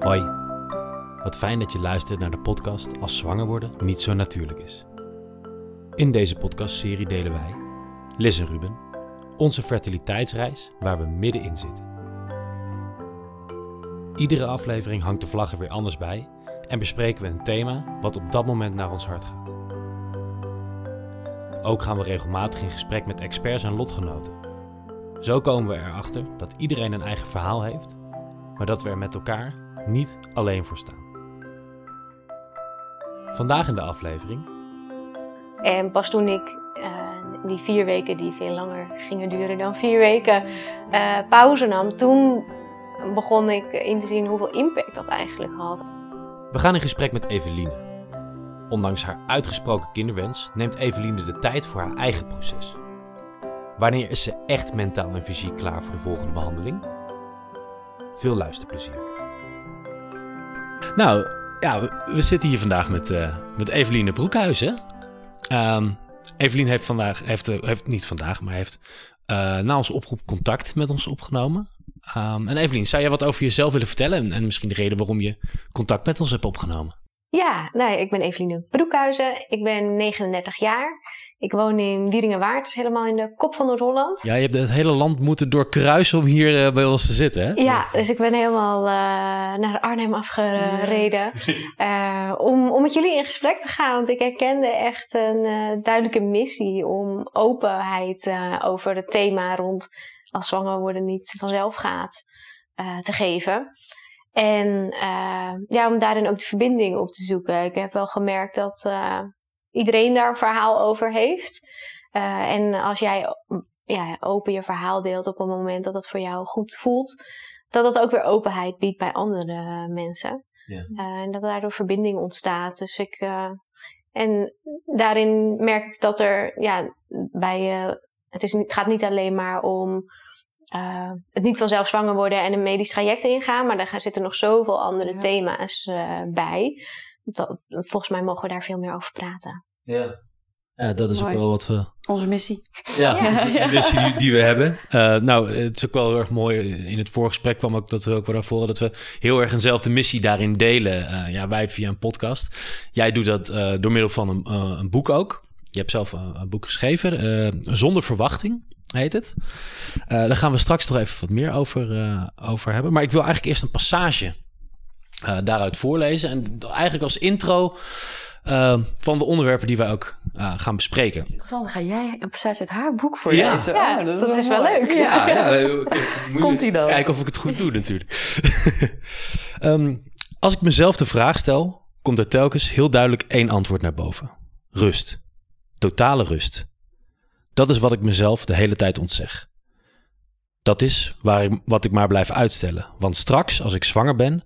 Hoi, wat fijn dat je luistert naar de podcast Als zwanger worden niet zo natuurlijk is. In deze podcastserie delen wij, Liz en Ruben, onze fertiliteitsreis waar we middenin zitten. Iedere aflevering hangt de vlag er weer anders bij en bespreken we een thema wat op dat moment naar ons hart gaat. Ook gaan we regelmatig in gesprek met experts en lotgenoten. Zo komen we erachter dat iedereen een eigen verhaal heeft, maar dat we er met elkaar niet alleen voor staan. Vandaag in de aflevering En pas toen ik eh, die vier weken, die veel langer gingen duren dan vier weken, eh, pauze nam, toen begon ik in te zien hoeveel impact dat eigenlijk had. We gaan in gesprek met Eveline. Ondanks haar uitgesproken kinderwens neemt Eveline de tijd voor haar eigen proces. Wanneer is ze echt mentaal en fysiek klaar voor de volgende behandeling? Veel luisterplezier. Nou, ja, we, zitten hier vandaag met, eh met Eveline Broekhuizen. Ehm Eveline heeft vandaag, heeft, eh, heeft niet vandaag, maar heeft eh, na onze oproep contact met ons opgenomen. Ehm, en Eveline, zou jij wat over jezelf willen vertellen? En, en misschien de reden waarom je contact met ons hebt opgenomen? Ja, nou, ik ben Eveline Broekhuizen, ik ben 39 jaar. Ik woon in Wieringenwaard, is helemaal in de kop van Noord-Holland. Ja, je hebt het hele land moeten doorkruisen om hier eh, bij ons te zitten, hè? Ja, dus ik ben helemaal eh, naar Arnhem afgereden eh, om, om met jullie in gesprek te gaan. Want ik herkende echt een eh, duidelijke missie om openheid eh, over het thema rond als zwanger worden niet vanzelf gaat eh, te geven. En ja, om daarin ook de verbinding op te zoeken. Ik heb wel gemerkt dat eh, iedereen daar een verhaal over heeft. Eh, en als jij ja, open je verhaal deelt op een moment dat het voor jou goed voelt, dat dat ook weer openheid biedt bij andere mensen. Ja. Eh, en dat daardoor verbinding ontstaat. Dus ik. eh, en daarin merk ik dat er ja, bij. eh, het, is, het gaat niet alleen maar om eh, het niet vanzelf zwanger worden en een medisch traject ingaan, maar daar gaan- zitten nog zoveel andere Ja. thema's eh, bij. Dat, volgens mij mogen we daar veel meer over praten. Ja. Ja, dat is ook wel wat we... Onze missie. Ja, Ja, de missie die, die we hebben. Eh, nou, het is ook wel heel erg mooi. In het voorgesprek kwam ook dat we ook wel naar voren dat we heel erg eenzelfde missie daarin delen. Eh, ja, wij via een podcast. Jij doet dat eh, door middel van een, een boek ook. Je hebt zelf een, een boek geschreven. eh, Zonder verwachting heet het. Eh, daar gaan we straks nog even wat meer over, eh, over hebben. Maar ik wil eigenlijk eerst een passage eh, daaruit voorlezen. En eigenlijk als intro eh, van de onderwerpen die wij ook eh, gaan bespreken. Interessant, dan ga jij een passage uit haar boek voor Ja. lezen. Ja, Oh, dat is wel leuk. Ja, ja, eh, Komt-ie dan? Kijken of ik het goed doe natuurlijk. Ehm, als ik mezelf de vraag stel, komt er telkens heel duidelijk één antwoord naar boven. Rust. Totale rust. Dat is wat ik mezelf de hele tijd ontzeg. Dat is waar ik, wat ik maar blijf uitstellen. Want straks, als ik zwanger ben,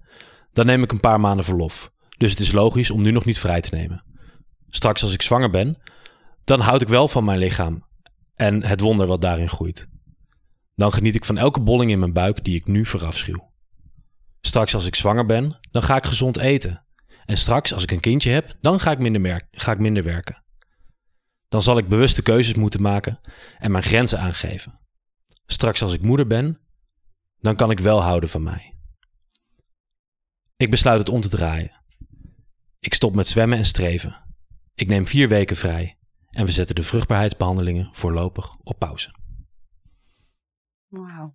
dan neem ik een paar maanden verlof. Dus het is logisch om nu nog niet vrij te nemen. Straks als ik zwanger ben, dan houd ik wel van mijn lichaam en het wonder wat daarin groeit. Dan geniet ik van elke bolling in mijn buik die ik nu verafschuw. Straks als ik zwanger ben, dan ga ik gezond eten. En straks als ik een kindje heb, dan ga ik minder, ga ik minder werken. Dan zal ik bewuste keuzes moeten maken en mijn grenzen aangeven. Straks als ik moeder ben, dan kan ik wel houden van mij. Ik besluit het om te draaien. Ik stop met zwemmen en streven. Ik neem vier weken vrij en we zetten de vruchtbaarheidsbehandelingen voorlopig op pauze. Wauw.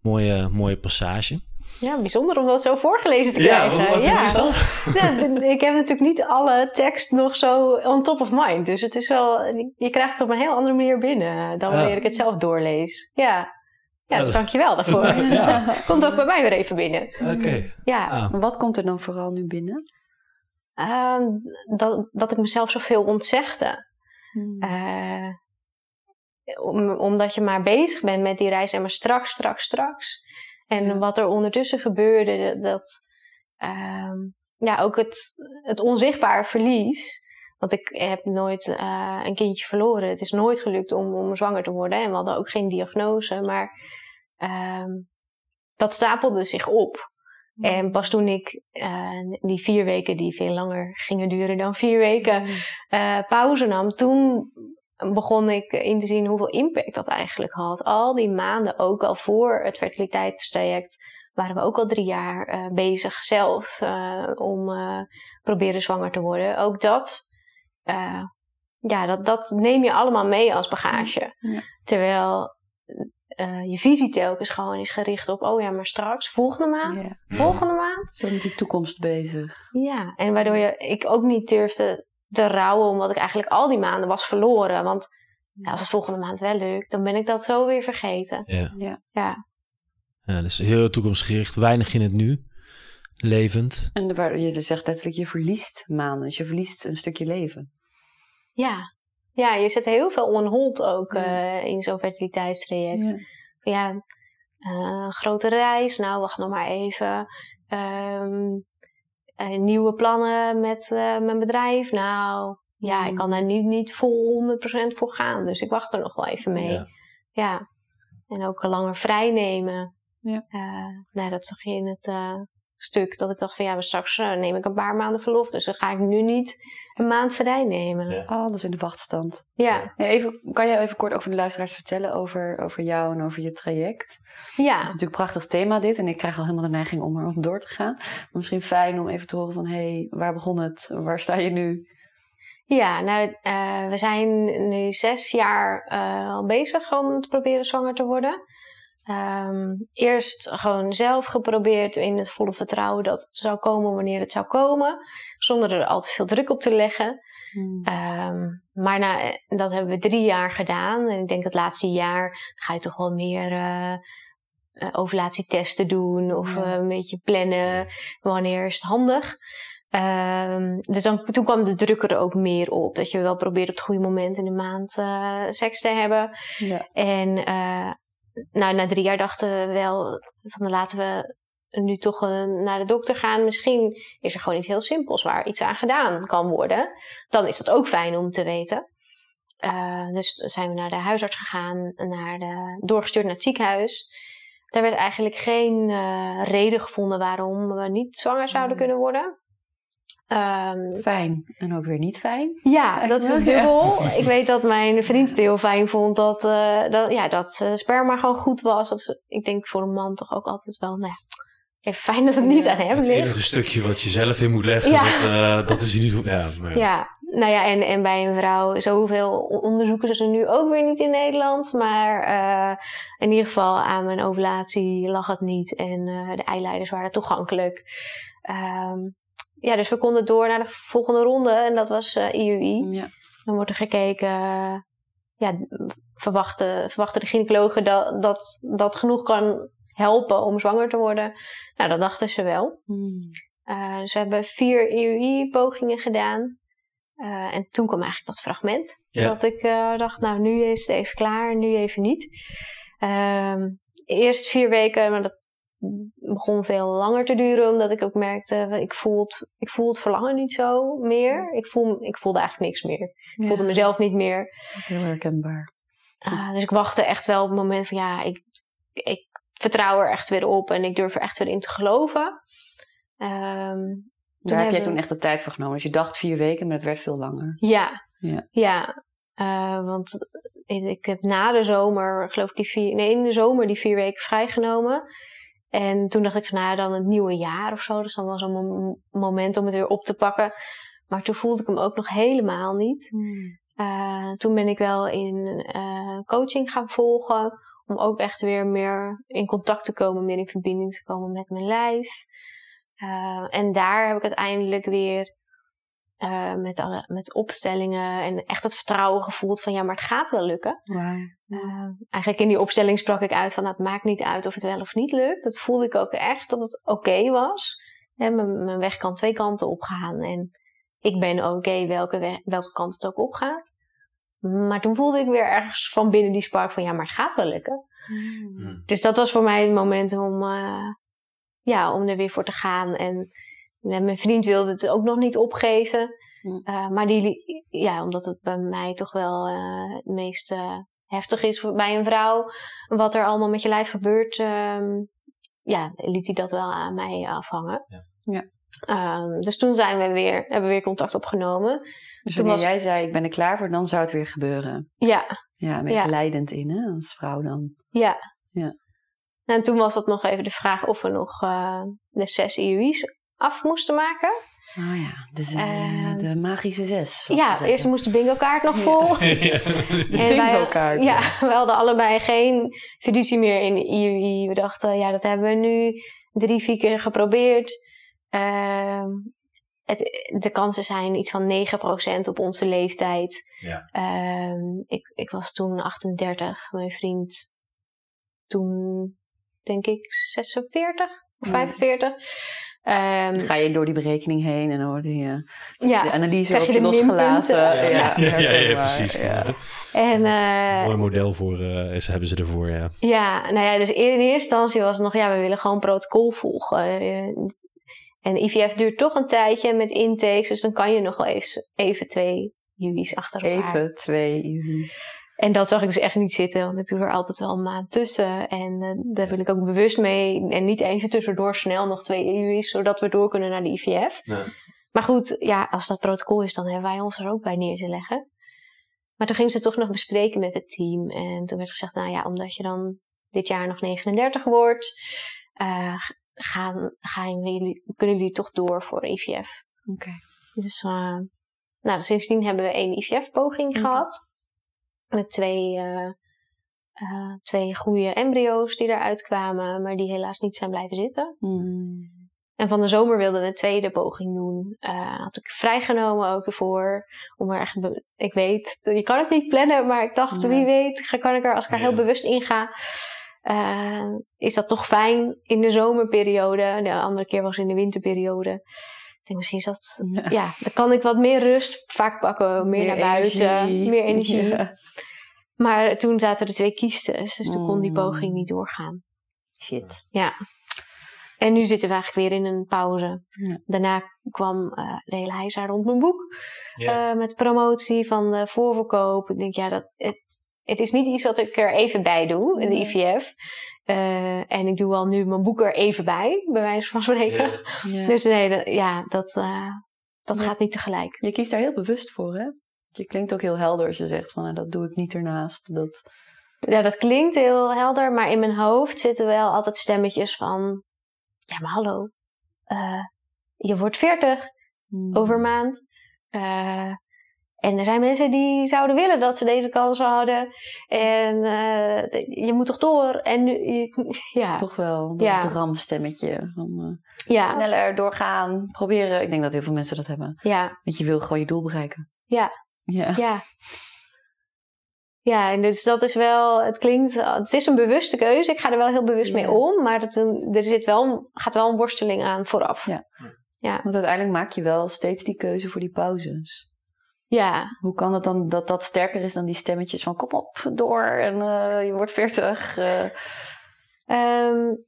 Mooie, mooie passage. Ja, bijzonder om dat zo voorgelezen te Ja, krijgen. wat, wat ja. is dat? Ja, ik heb natuurlijk niet alle tekst nog zo on top of mind. Dus het is wel, je krijgt het op een heel andere manier binnen dan Ja. wanneer ik het zelf doorlees. Ja, ja, dus dankjewel daarvoor. Ja. Komt ook bij mij weer even binnen. Oké. Ja, Ah. Maar Wat komt er dan vooral nu binnen? ehm, dat, dat ik mezelf zoveel ontzegde. Hmm. Eh, om, omdat je maar bezig bent met die reis en maar straks, straks, straks. En Ja. wat er ondertussen gebeurde, dat, ehm, ja, ook het, het onzichtbaar verlies. Want ik heb nooit eh, een kindje verloren. Het is nooit gelukt om, om zwanger te worden. En we hadden ook geen diagnose. Maar ehm, dat stapelde zich op. En pas toen ik eh, die vier weken, die veel langer gingen duren dan vier weken, eh, pauze nam, toen begon ik in te zien hoeveel impact dat eigenlijk had. Al die maanden, ook al voor het fertiliteitstraject, waren we ook al drie jaar bezig zelf om proberen zwanger te worden. Ook dat, eh, ja, dat, dat neem je allemaal mee als bagage. Ja. Terwijl eh, je visie telkens gewoon is gericht op, oh ja, maar straks, volgende maand, Ja. volgende maand. Zo met die toekomst bezig. Ja, en waardoor je, ik ook niet durfde te rouwen, omdat ik eigenlijk al die maanden was verloren. Want ja, als het volgende maand wel lukt, dan ben ik dat zo weer vergeten. Ja. Ja. Ja, ja, dus heel toekomstgericht, weinig in het nu, levend. En de- waar, je zegt letterlijk, je verliest maanden. Dus je verliest een stukje leven. Ja. ja je zet heel veel on hold ook Ja. eh, in zo'n fertiliteitstraject. Ja. Ja, eh, grote reis, nou wacht nog maar even. Ehm, eh, nieuwe plannen met eh, mijn bedrijf, nou ja, ik Mm. kan daar niet, niet vol 100% voor gaan. Dus ik wacht er nog wel even mee. Ja. Ja, en ook langer vrij nemen. Ja. Eh, nou, dat zag je in het eh, stuk dat ik dacht van ja, maar straks eh, neem ik een paar maanden verlof. Dus dan ga ik nu niet een maand vrij nemen. Ja. Ja, Alles in de wachtstand. ja. Ja, even, kan jij even kort over de luisteraars vertellen over, over jou en over je traject? Het is natuurlijk een prachtig thema dit. En ik krijg al helemaal de neiging om er door te gaan. Maar misschien fijn om even te horen van... hé, hey, waar begon het? Waar sta je nu? Ja, nou, eh, we zijn nu zes jaar eh, al bezig om te proberen zwanger te worden. Ehm, eerst gewoon zelf geprobeerd in het volle vertrouwen dat het zou komen wanneer het zou komen. Zonder er al te veel druk op te leggen. Ehm, maar na, dat hebben we drie jaar gedaan. En ik denk het laatste jaar ga je toch wel meer eh, eh, ovulatietesten doen. Of Ja. eh, een beetje plannen. Wanneer is het handig? Ehm, dus dan, toen kwam de druk er ook meer op. Dat je wel probeert op het goede moment in de maand eh, seks te hebben. Ja. En eh, nou, na drie jaar dachten we wel van laten we nu toch eh, naar de dokter gaan. Misschien is er gewoon iets heel simpels waar iets aan gedaan kan worden. Dan is dat ook fijn om te weten. Eh, dus zijn we naar de huisarts gegaan, naar de, doorgestuurd naar het ziekenhuis. Daar werd eigenlijk geen eh, reden gevonden waarom we niet zwanger zouden Mm. kunnen worden. Ehm, Fijn en ook weer niet fijn. ja, dat is Ja. dubbel. Ik weet dat mijn vriend het heel fijn vond dat, eh, dat, ja, dat eh, sperma gewoon goed was. Dat is, ik denk voor een man toch ook altijd wel, nou ja, even fijn dat het niet Ja. aan hem Het ligt. enige stukje wat je zelf in moet leggen, Ja. dat, eh, dat is in ieder geval... Ja, maar, Ja, nou ja, en, en bij een vrouw, zoveel onderzoeken ze nu ook weer niet in Nederland. Maar eh, in ieder geval aan mijn ovulatie lag het niet. En eh, de eileiders waren toegankelijk. Ehm, ja, dus we konden door naar de volgende ronde. En dat was eh IUI. Ja. Dan wordt er gekeken, eh, ja, verwachten, verwachten de gynaecologen dat, dat dat genoeg kan helpen om zwanger te worden? Nou, dat dachten ze wel. Hmm. Eh, dus we hebben vier EUI-pogingen gedaan. Eh, en toen kwam eigenlijk dat fragment. Ja. Dat ik eh, dacht, nou, nu is het even klaar, nu even niet. Ehm, eerst vier weken, maar dat begon veel langer te duren. Omdat ik ook merkte, ik voel het, ik voel het verlangen niet zo meer. Ik, voel, ik voelde eigenlijk niks meer. Ik voelde mezelf niet meer. Heel herkenbaar. Ah, dus ik wachtte echt wel op het moment van ja, ik, ik vertrouw er echt weer op en ik durf er echt weer in te geloven. Ehm, Daar heb jij toen echt de tijd voor genomen. Dus je dacht vier weken, maar het werd veel langer. Ja, Ja. ja. Eh, want ik, ik heb na de zomer, geloof ik, die vier, nee, in de zomer die vier weken vrijgenomen. En toen dacht ik van, nou, dan het nieuwe jaar of zo. Dus dan was een mom- moment om het weer op te pakken. Maar toen voelde ik hem ook nog helemaal niet. Eh, toen ben ik wel in eh, coaching gaan volgen. Om ook echt weer meer in contact te komen, meer in verbinding te komen met mijn lijf. Eh, en daar heb ik uiteindelijk weer eh, met, alle, met opstellingen en echt het vertrouwen gevoeld van ja, maar het gaat wel lukken. Eh, eigenlijk in die opstelling sprak ik uit van nou, het maakt niet uit of het wel of niet lukt. Dat voelde ik ook echt dat het oké was. Hè, mijn, mijn weg kan twee kanten opgaan en ik ben oké welke, weg- welke kant het ook opgaat. Maar toen voelde ik weer ergens van binnen die spark van ja, maar het gaat wel lukken. Hm. Dus dat was voor mij het moment om, eh, ja, om er weer voor te gaan. En mijn vriend wilde het ook nog niet opgeven. Eh, maar die, ja, omdat het bij mij toch wel eh, het meest eh, heftig is voor- bij een vrouw. Wat er allemaal met je lijf gebeurt. ehm, ja, liet hij dat wel aan mij afhangen. Ja. Ja. Ehm, dus toen zijn we weer, hebben we weer contact opgenomen. Dus Toen was- jij zei, ik ben er klaar voor, dan zou het weer gebeuren. Ja, Ja, een beetje Ja. leidend in, hè, als vrouw dan. ja. Ja. En toen was het nog even de vraag of we nog de zes IUI's af moesten maken. Oh ja, dus uh, de magische zes. Ja, eerst moest de bingo kaart nog vol. Ja. bingo kaart. Ja, we hadden allebei geen fiducie meer in de IUI. We dachten, ja, dat hebben we nu drie, vier keer geprobeerd. Uh, het, de kansen zijn iets van 9% op onze leeftijd. Ja. Uh, ik, ik was toen 38, mijn vriend toen denk ik 46 of 45. Um, ga je door die berekening heen en dan wordt die, uh, ja, de analyse ook losgelaten. Ja, ja, ja, ja, precies. En, uh, mooi model voor uh, is, hebben ze ervoor, ja. Ja, nou ja, dus in eerste instantie was het nog, ja, we willen gewoon protocol volgen. En IVF duurt toch een tijdje met intakes, dus dan kan je nog wel even, even twee juli's achter elkaar. Even twee juli's. En dat zag ik dus echt niet zitten, want ik doe er altijd wel een maand tussen. En uh, daar wil ik ook bewust mee. En niet even tussendoor snel nog twee EU's, zodat we door kunnen naar de IVF. Maar goed, ja, als dat protocol is, dan hebben wij ons er ook bij neer te leggen. Maar toen ging ze toch nog bespreken met het team. En toen werd gezegd, nou ja, omdat je dan dit jaar nog 39 wordt, uh, gaan, gaan jullie, kunnen jullie toch door voor IVF. Oké. Dus uh, nou, sindsdien hebben we één IVF-poging gehad. Met twee, uh, uh, twee goede embryo's die eruit kwamen, maar die helaas niet zijn blijven zitten. Mm. En van de zomer wilden we een tweede poging doen. Uh, had ik vrijgenomen ook ervoor. Om er echt, ik weet, je kan het niet plannen, maar ik dacht, wie weet, kan ik er, als ik er heel bewust in ga, uh, is dat toch fijn in de zomerperiode. De andere keer was in de winterperiode. Ik denk misschien is dat, ja. dan kan ik wat meer rust. Vaak pakken meer, naar buiten, meer energie. Maar toen zaten er twee kiestes, dus toen kon die poging niet doorgaan. Shit. Ja. En nu zitten we eigenlijk weer in een pauze. Daarna kwam uh, de hele heisa rond mijn boek. Uh, met promotie van de voorverkoop. Ik denk, ja, dat, het, het is niet iets wat ik er even bij doe, in de IVF. Uh, en ik doe al nu mijn boek er even bij, bij wijze van spreken. Dus nee, ja, dat, uh, dat gaat niet tegelijk. Je kiest daar heel bewust voor, hè? Je klinkt ook heel helder als je zegt van, nou, dat doe ik niet ernaast. Dat... Ja, dat klinkt heel helder, maar in mijn hoofd zitten wel altijd stemmetjes van... Ja, maar hallo, uh, je wordt 40 hmm. over maand. En er zijn mensen die zouden willen dat ze deze kans hadden. En uh, je moet toch door. En nu, ja. Toch wel, dat ja. ramstemmetje. Van, uh, ja. Sneller doorgaan, proberen. Ik denk dat heel veel mensen dat hebben. Ja. Want je wil gewoon je doel bereiken. Ja. Ja. Ja, ja en dus dat is wel, het klinkt, het is een bewuste keuze. Ik ga er wel heel bewust mee om. Maar dat, er zit wel, gaat wel een worsteling aan vooraf. Ja. ja. Want uiteindelijk maak je wel steeds die keuze voor die pauzes. Ja. Hoe kan het dan dat dat sterker is dan die stemmetjes van kom op, door en uh, je wordt veertig? Uh. Um,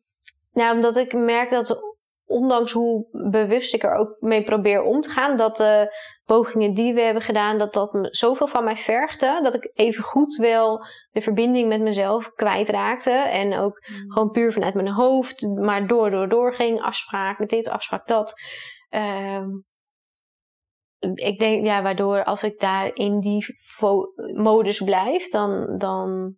nou, omdat ik merk dat ondanks hoe bewust ik er ook mee probeer om te gaan, dat de pogingen die we hebben gedaan, dat dat zoveel van mij vergde, dat ik even goed wel de verbinding met mezelf kwijtraakte. En ook mm. gewoon puur vanuit mijn hoofd, maar door, door, door ging. Afspraak met dit, afspraak dat. Um, ik denk, ja, waardoor als ik daar in die modus blijf, dan, dan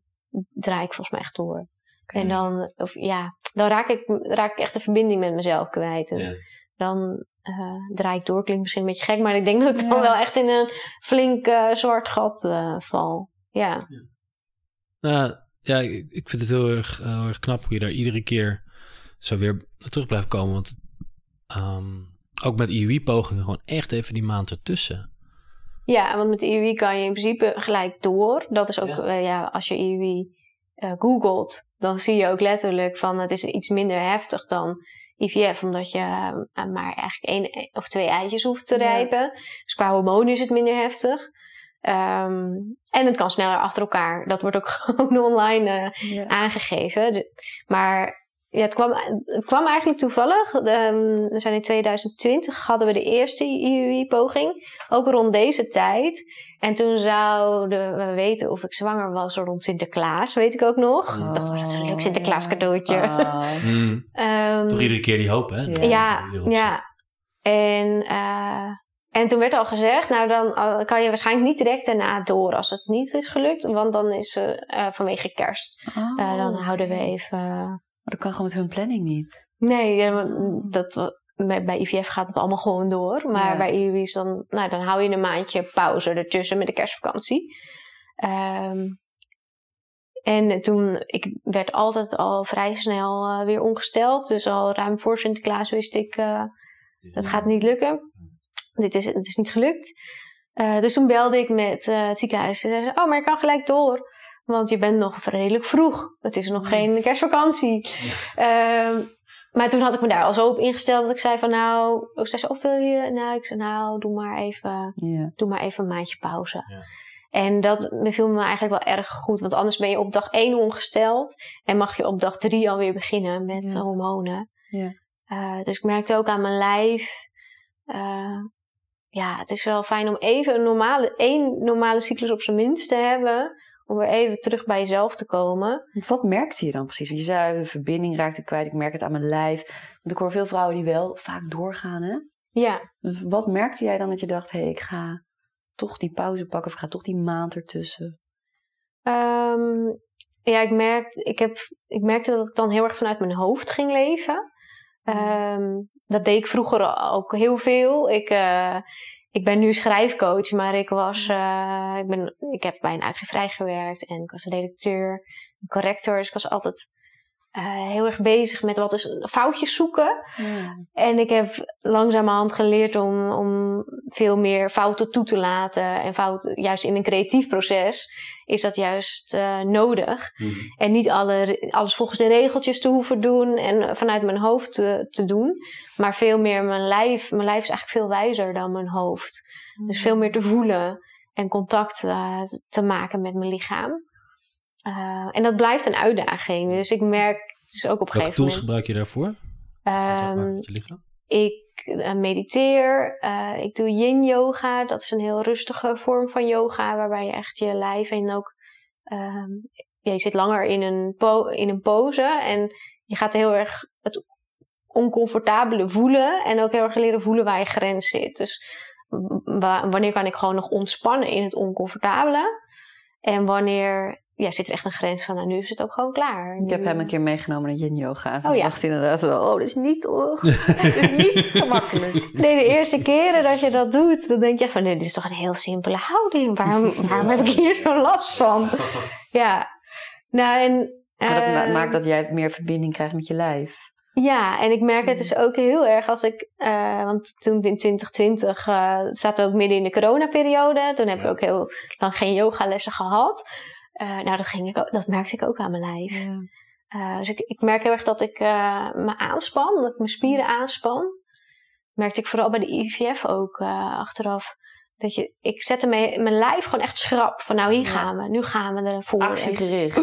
draai ik volgens mij echt door. En dan, of, ja, dan raak ik, raak ik echt de verbinding met mezelf kwijt. En Dan uh, draai ik door. Klinkt misschien een beetje gek, maar ik denk dat ik dan wel echt in een flink uh, zwart gat uh, val. Ja. ja. Nou, ja, ik, ik vind het heel erg, heel erg knap hoe je daar iedere keer zo weer terug blijft komen. Want um, ook met IUI-pogingen gewoon echt even die maand ertussen. Ja, want met IUI kan je in principe gelijk door. Dat is ook, ja, uh, ja als je IUI uh, eh, googelt, dan zie je ook letterlijk van het is iets minder heftig dan IVF, omdat je uh, maar eigenlijk één of twee eitjes hoeft te rijpen. Ja. Dus qua hormonen is het minder heftig. Um, en het kan sneller achter elkaar. Dat wordt ook gewoon online ja. aangegeven. Maar ja, het kwam, het kwam eigenlijk toevallig. De, we zijn in 2020 hadden we de eerste IUI-poging. Ook rond deze tijd. En toen zouden we weten of ik zwanger was rond Sinterklaas, weet ik ook nog. Oh, dat was een leuk Sinterklaas cadeautje. Oh. Mm. um, Toch iedere keer die hoop, hè? Ja, ja. En, uh, en toen werd al gezegd, nou dan kan je waarschijnlijk niet direct daarna door als het niet is gelukt. Want dan is uh, vanwege kerst. Uh, dan houden we even dat kan gewoon met hun planning niet. Nee, dat, bij IVF gaat het allemaal gewoon door. Maar bij IUI dan, nou, dan hou je een maandje pauze ertussen met de kerstvakantie. Um, en toen, ik werd altijd al vrij snel uh, weer ongesteld. Dus al ruim voor Sinterklaas wist ik, uh, dat gaat niet lukken. Dit is, het is niet gelukt. Uh, dus toen belde ik met het ziekenhuis. Ze zeiden, oh, maar ik kan gelijk door. Want je bent nog redelijk vroeg. Het is nog geen kerstvakantie. Ja. Ehm, maar toen had ik me daar al zo op ingesteld dat ik zei van nou, ik zei ze, of wil je? Nou, ik zei nou, doe maar even, doe maar even een maandje pauze. Ja. En dat beviel me eigenlijk wel erg goed, want anders ben je op dag 1 ongesteld en mag je op dag 3 alweer beginnen met hormonen. Ja. Uh, dus ik merkte ook aan mijn lijf, uh, ja, het is wel fijn om even een normale, één normale cyclus op zijn minst te hebben, om weer even terug bij jezelf te komen. Wat merkte je dan precies? Je zei, de verbinding raakte ik kwijt, ik merk het aan mijn lijf. Want ik hoor veel vrouwen die wel vaak doorgaan, hè? Ja. Dus wat merkte jij dan dat je dacht, hé, hey, ik ga toch die pauze pakken of ik ga toch die maand ertussen? Um, ja, ik, merkte, ik, heb, ik merkte dat ik dan heel erg vanuit mijn hoofd ging leven. Um, dat deed ik vroeger ook heel veel. Ik, uh, ik ben nu schrijfcoach, maar ik, was, uh, ik, ben, ik heb bij een uitgeverij gewerkt en ik was redacteur, corrector. Dus ik was altijd uh, heel erg bezig met wat is foutjes zoeken. En ik heb langzamerhand geleerd om, om veel meer fouten toe te laten. En fouten, juist in een creatief proces is dat juist uh, nodig. Mhm. En niet alle, alles volgens de regeltjes te hoeven doen en vanuit mijn hoofd te, te doen. Maar veel meer mijn lijf. Mijn lijf is eigenlijk veel wijzer dan mijn hoofd. Dus veel meer te voelen en contact uh, te maken met mijn lichaam. Uh, en dat blijft een uitdaging. Dus ik merk dus ook op een Welke tools gebruik je daarvoor? Um, ik uh, mediteer. Uh, ik doe yin yoga. Dat is een heel rustige vorm van yoga. Waarbij je echt je lijf en ook... Um, ja, je zit langer in een, in een pose. En je gaat heel erg het oncomfortabele voelen. En ook heel erg leren voelen waar je grens zit. Dus wanneer kan ik gewoon nog ontspannen in het oncomfortabele? En wanneer ja, zit er echt een grens van, nou, nu is het ook gewoon klaar. Ik heb hem een keer meegenomen naar yin yoga. Oh ja. dacht inderdaad wel, oh, dat is niet, oh, dat is niet gemakkelijk. Nee, de eerste keren dat je dat doet, dan denk je echt van, nee, dit is toch een heel simpele houding. Waarom, waarom heb ik hier zo last van? Ja, nou en... Maar dat uh, maakt dat jij meer verbinding krijgt met je lijf. Ja, en ik merk het dus ook heel erg als ik, uh, want toen in 2020 uh, zaten we ook midden in de coronaperiode. Toen heb ik ook heel lang geen yogalessen gehad. Uh, nou, dat, ging ik ook, dat merkte ik ook aan mijn lijf. Ja. Uh, dus ik, ik, merk heel erg dat ik uh, me aanspan, dat ik mijn spieren aanspan. Merkte ik vooral bij de IVF ook achteraf. Dat je, ik zette mijn, mijn lijf gewoon echt schrap. Van nou, hier gaan we. Nu gaan we ervoor. Actiegericht.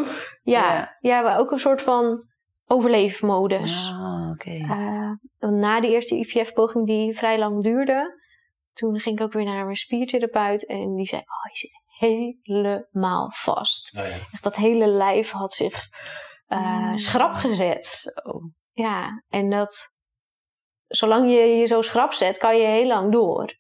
Ja, ja. ja, maar ook een soort van overleefmodus. Ah, oké. Okay. na die eerste IVF-poging die vrij lang duurde... Toen ging ik ook weer naar mijn spiertherapeut. En die zei, oh, je zit helemaal vast. Oh ja. Echt dat hele lijf had zich uh, schrap gezet. Zo. Ja, en dat zolang je je zo schrap zet, kan je heel lang door.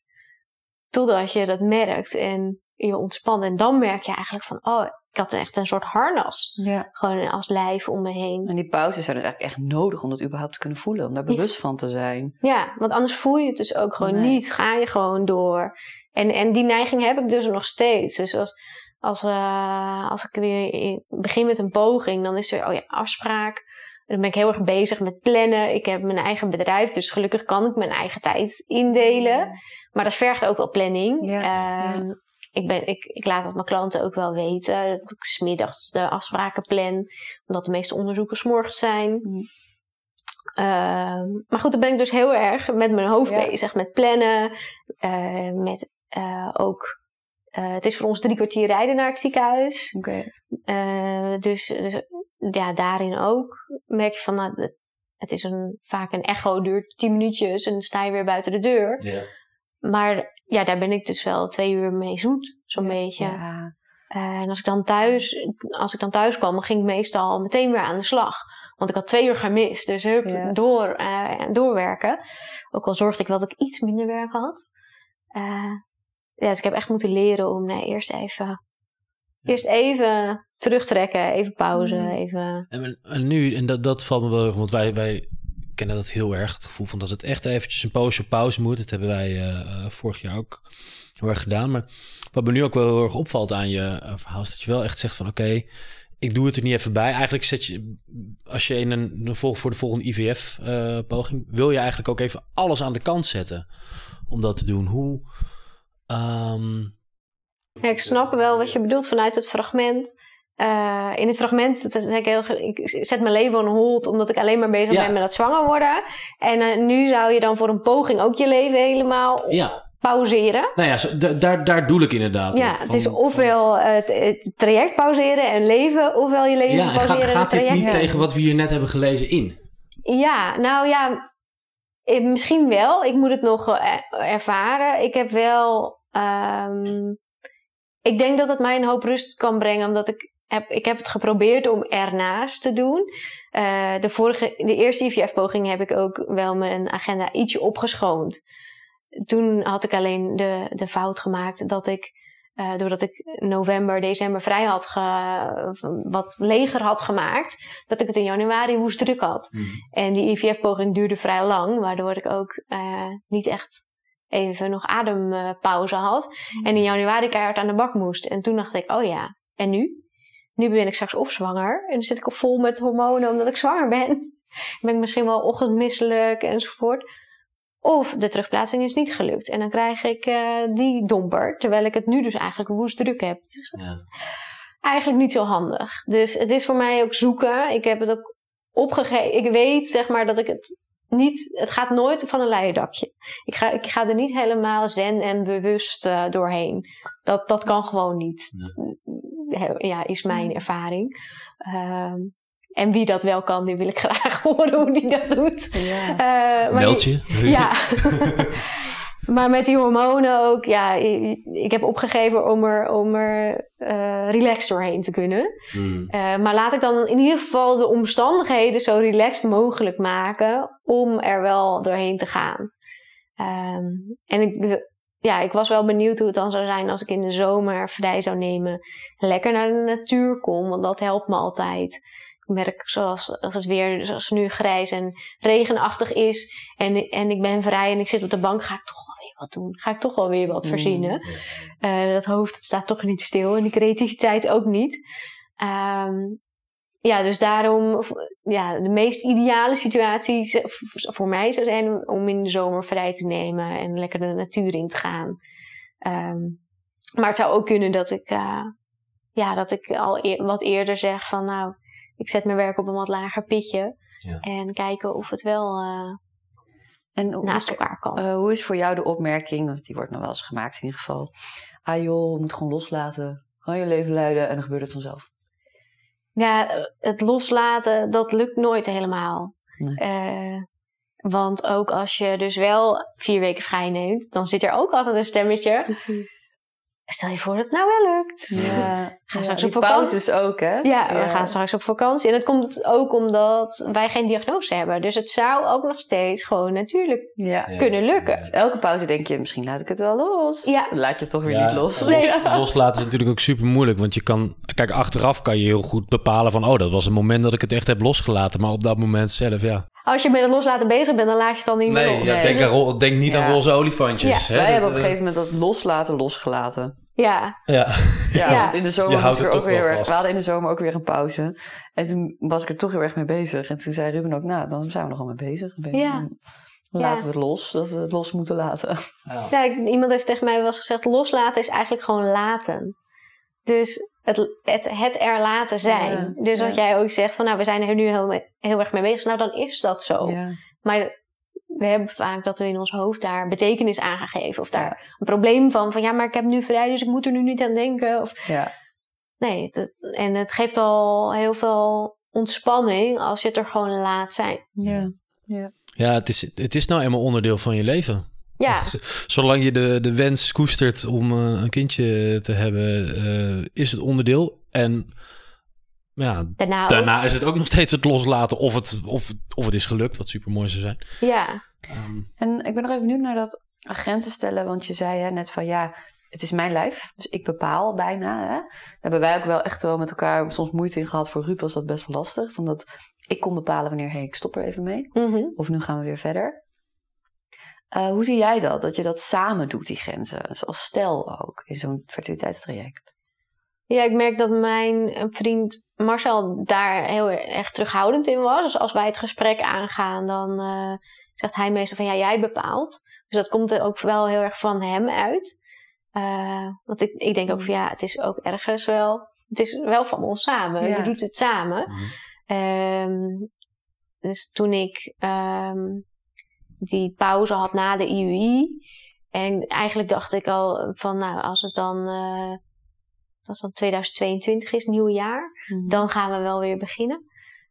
Totdat je dat merkt en je ontspant. En dan merk je eigenlijk van, oh, ik had echt een soort harnas. Ja. Gewoon als lijf om me heen. En die pauzes zijn dus eigenlijk echt nodig om dat überhaupt te kunnen voelen. Om daar bewust van te zijn. Ja, want anders voel je het dus ook gewoon niet. Ga je gewoon door. En, en die neiging heb ik dus nog steeds. Dus als, als, uh, als ik weer begin met een poging, dan is er oh ja, afspraak. Dan ben ik heel erg bezig met plannen. Ik heb mijn eigen bedrijf, dus gelukkig kan ik mijn eigen tijd indelen. Maar dat vergt ook wel planning. Ja, uh, ja. Ik, ben, ik, ik laat dat mijn klanten ook wel weten. Dat ik smiddags de afspraken plan. Omdat de meeste onderzoeken morgens zijn. Mm. Uh, maar goed, dan ben ik dus heel erg met mijn hoofd bezig. Met plannen. Uh, met uh, ook. Uh, het is voor ons drie kwartier rijden naar het ziekenhuis. Okay. Uh, dus, dus, ja, daarin ook merk je van, nou, het, het is een, vaak een echo, duurt tien minuutjes en dan sta je weer buiten de deur. Ja. Maar ja, daar ben ik dus wel twee uur mee zoet, zo'n ja, beetje. Ja. en als ik dan thuis, als ik dan thuis kwam, dan ging ik meestal meteen weer aan de slag. Want ik had twee uur gemist, dus hup, ja. door, doorwerken. Ook al zorgde ik wel dat ik iets minder werk had. Uh, ja, dus ik heb echt moeten leren om nee, eerst even, eerst even terugtrekken, even pauze, mm. even... En, en, nu, en dat, dat valt me wel erg, want wij, wij kennen dat heel erg, het gevoel van dat het echt eventjes een poosje pauze moet. Dat hebben wij uh, vorig jaar ook heel erg gedaan. Maar wat me nu ook wel heel erg opvalt aan je verhaal, is dat je wel echt zegt van oké, ik doe het er niet even bij. Eigenlijk zet je, als je in een, voor de volgende IVF-poging, wil je eigenlijk ook even alles aan de kant zetten om dat te doen. Hoe... Um... Ja, ik snap wel wat je bedoelt vanuit het fragment. Uh, in het fragment zeg ik, heel, ik zet mijn leven on hold omdat ik alleen maar bezig ben met het zwanger worden. En uh, nu zou je dan voor een poging ook je leven helemaal ja. pauzeren. Nou ja, zo, daar, daar doe ik inderdaad. Ja, het is ofwel het, het, traject pauzeren en leven, ofwel je leven ja, pauzeren. Gaat, gaat dit niet tegen wat we hier net hebben gelezen in? Ja, nou ja, eh, misschien wel. Ik moet het nog eh, ervaren. Ik heb wel. Um, ik denk dat het mij een hoop rust kan brengen, omdat ik heb, ik heb het geprobeerd om ernaast te doen. Uh, de, vorige, de eerste IVF-poging heb ik ook wel mijn agenda ietsje opgeschoond. Toen had ik alleen de, de fout gemaakt dat ik uh, doordat ik november, december vrij had, ge, wat leger had gemaakt, dat ik het in januari woest druk had. Mm. En die IVF-poging duurde vrij lang, waardoor ik ook uh, niet echt even nog adempauze had. Mm. En in januari keihard aan de bak moest. En toen dacht ik, oh ja, en nu? Nu ben ik straks of zwanger en dan zit ik op vol met hormonen omdat ik zwanger ben. Dan ben ik misschien wel ochtendmisselijk enzovoort. Of de terugplaatsing is niet gelukt. En dan krijg ik uh, die domper. Terwijl ik het nu dus eigenlijk woest druk heb. Dus ja. Eigenlijk niet zo handig. Dus het is voor mij ook zoeken. Ik heb het ook opgegeven. Ik weet zeg maar dat ik het niet. Het gaat nooit van een leien dakje. Ik ga, ik ga er niet helemaal zen en bewust uh, doorheen. Dat, dat kan gewoon niet. Ja, ja is mijn ervaring. Uh, en wie dat wel kan, die wil ik graag horen hoe die dat doet. Ja. Uh, Meld je. Ja. maar met die hormonen ook, ja, ik, heb opgegeven om er, om er uh, relaxed doorheen te kunnen. Hmm. Uh, maar laat ik dan in ieder geval de omstandigheden zo relaxed mogelijk maken om er wel doorheen te gaan. Um, en ik, ja, ik was wel benieuwd hoe het dan zou zijn als ik in de zomer vrij zou nemen. Lekker naar de natuur kom, want dat helpt me altijd merk zoals als het weer zoals nu grijs en regenachtig is en, en ik ben vrij en ik zit op de bank, ga ik toch wel weer wat doen. Ga ik toch wel weer wat mm, verzinnen. Uh, dat hoofd staat toch niet stil en die creativiteit ook niet. Um, ja, dus daarom, ja, de meest ideale situatie voor mij zou zijn om in de zomer vrij te nemen en lekker de natuur in te gaan. Um, maar het zou ook kunnen dat ik, uh, ja, dat ik al e wat eerder zeg van nou, ik zet mijn werk op een wat lager pitje. Ja. En kijken of het wel uh, en naast elkaar kan. Uh, hoe is voor jou de opmerking, want die wordt nog wel eens gemaakt in ieder geval. Ah joh, je moet gewoon loslaten. Gewoon je leven leiden en dan gebeurt het vanzelf. Ja, het loslaten, dat lukt nooit helemaal. Nee. Uh, want ook als je dus wel vier weken vrij neemt, dan zit er ook altijd een stemmetje. Precies Stel je voor dat het nou wel lukt. Ja, gaan straks op vakantie. pauzes ook, hè? Ja, we gaan straks op vakantie. En dat komt ook omdat wij geen diagnose hebben. Dus het zou ook nog steeds gewoon natuurlijk kunnen lukken. Dus elke pauze denk je, misschien laat ik het wel los. Ja. Dan laat je het toch weer niet los. los. Loslaten is natuurlijk ook super moeilijk. Want je kan, kijk, achteraf kan je heel goed bepalen van... oh, dat was een moment dat ik het echt heb losgelaten. Maar op dat moment zelf, ja als je met het loslaten bezig bent, dan laat je het dan niet nee, los. Ja, denk, aan, denk niet aan roze olifantjes. Hè? Wij hebben op een gegeven moment dat loslaten losgelaten. Ja. Ja. ja, want in de zomer was er ook weer erg. We hadden in de zomer ook weer een pauze. En toen was ik er toch heel erg mee bezig. En toen zei Ruben ook, nou, dan zijn we nog wel mee bezig. Ja. Laten we het los, dat we het los moeten laten. Ja. iemand heeft tegen mij wel eens gezegd: loslaten is eigenlijk gewoon laten. Dus het, het, het er laten zijn. dus wat jij ook zegt van nou, we zijn er nu heel, heel erg mee bezig. Nou, dan is dat zo. Maar we hebben vaak dat we in ons hoofd daar betekenis aan gaan geven. Of daar een probleem van, van ja, maar ik heb nu vrij, dus ik moet er nu niet aan denken. Of, ja. Nee, en het geeft al heel veel ontspanning als je het er gewoon laat zijn. Ja, ja. ja het, is, het is nou eenmaal onderdeel van je leven. Ja. Zolang je de, de wens koestert om uh, een kindje te hebben, uh, is het onderdeel. En ja, daarna, daarna is het ook nog steeds het loslaten of het, of, of het is gelukt, wat super mooi zou zijn. Ja. Um, en ik ben nog even benieuwd naar dat grenzen stellen, want je zei hè, net van ja, het is mijn lijf, dus ik bepaal bijna. Hè? Daar hebben wij ook wel echt wel met elkaar soms moeite in gehad. Voor Ruud was dat best wel lastig. Van dat ik kon bepalen wanneer, hey, ik stop er even mee. Mhm. Of nu gaan we weer verder. Uh, hoe zie jij dat? Dat je dat samen doet, die grenzen. Dus als stel ook, in zo'n fertiliteitstraject. Ja, ik merk dat mijn vriend Marcel daar heel erg terughoudend in was. Dus als wij het gesprek aangaan, dan uh, zegt hij meestal van ja, jij bepaalt. Dus dat komt er ook wel heel erg van hem uit. Uh, want ik, ik denk ook van ja, het is ook ergens wel. Het is wel van ons samen. Ja. Je doet het samen. Mm. Um, dus toen ik um, die pauze had na de IUI. En eigenlijk dacht ik al van nou, als het dan. Uh, als dan 2022 is, nieuwe jaar, mm. dan gaan we wel weer beginnen.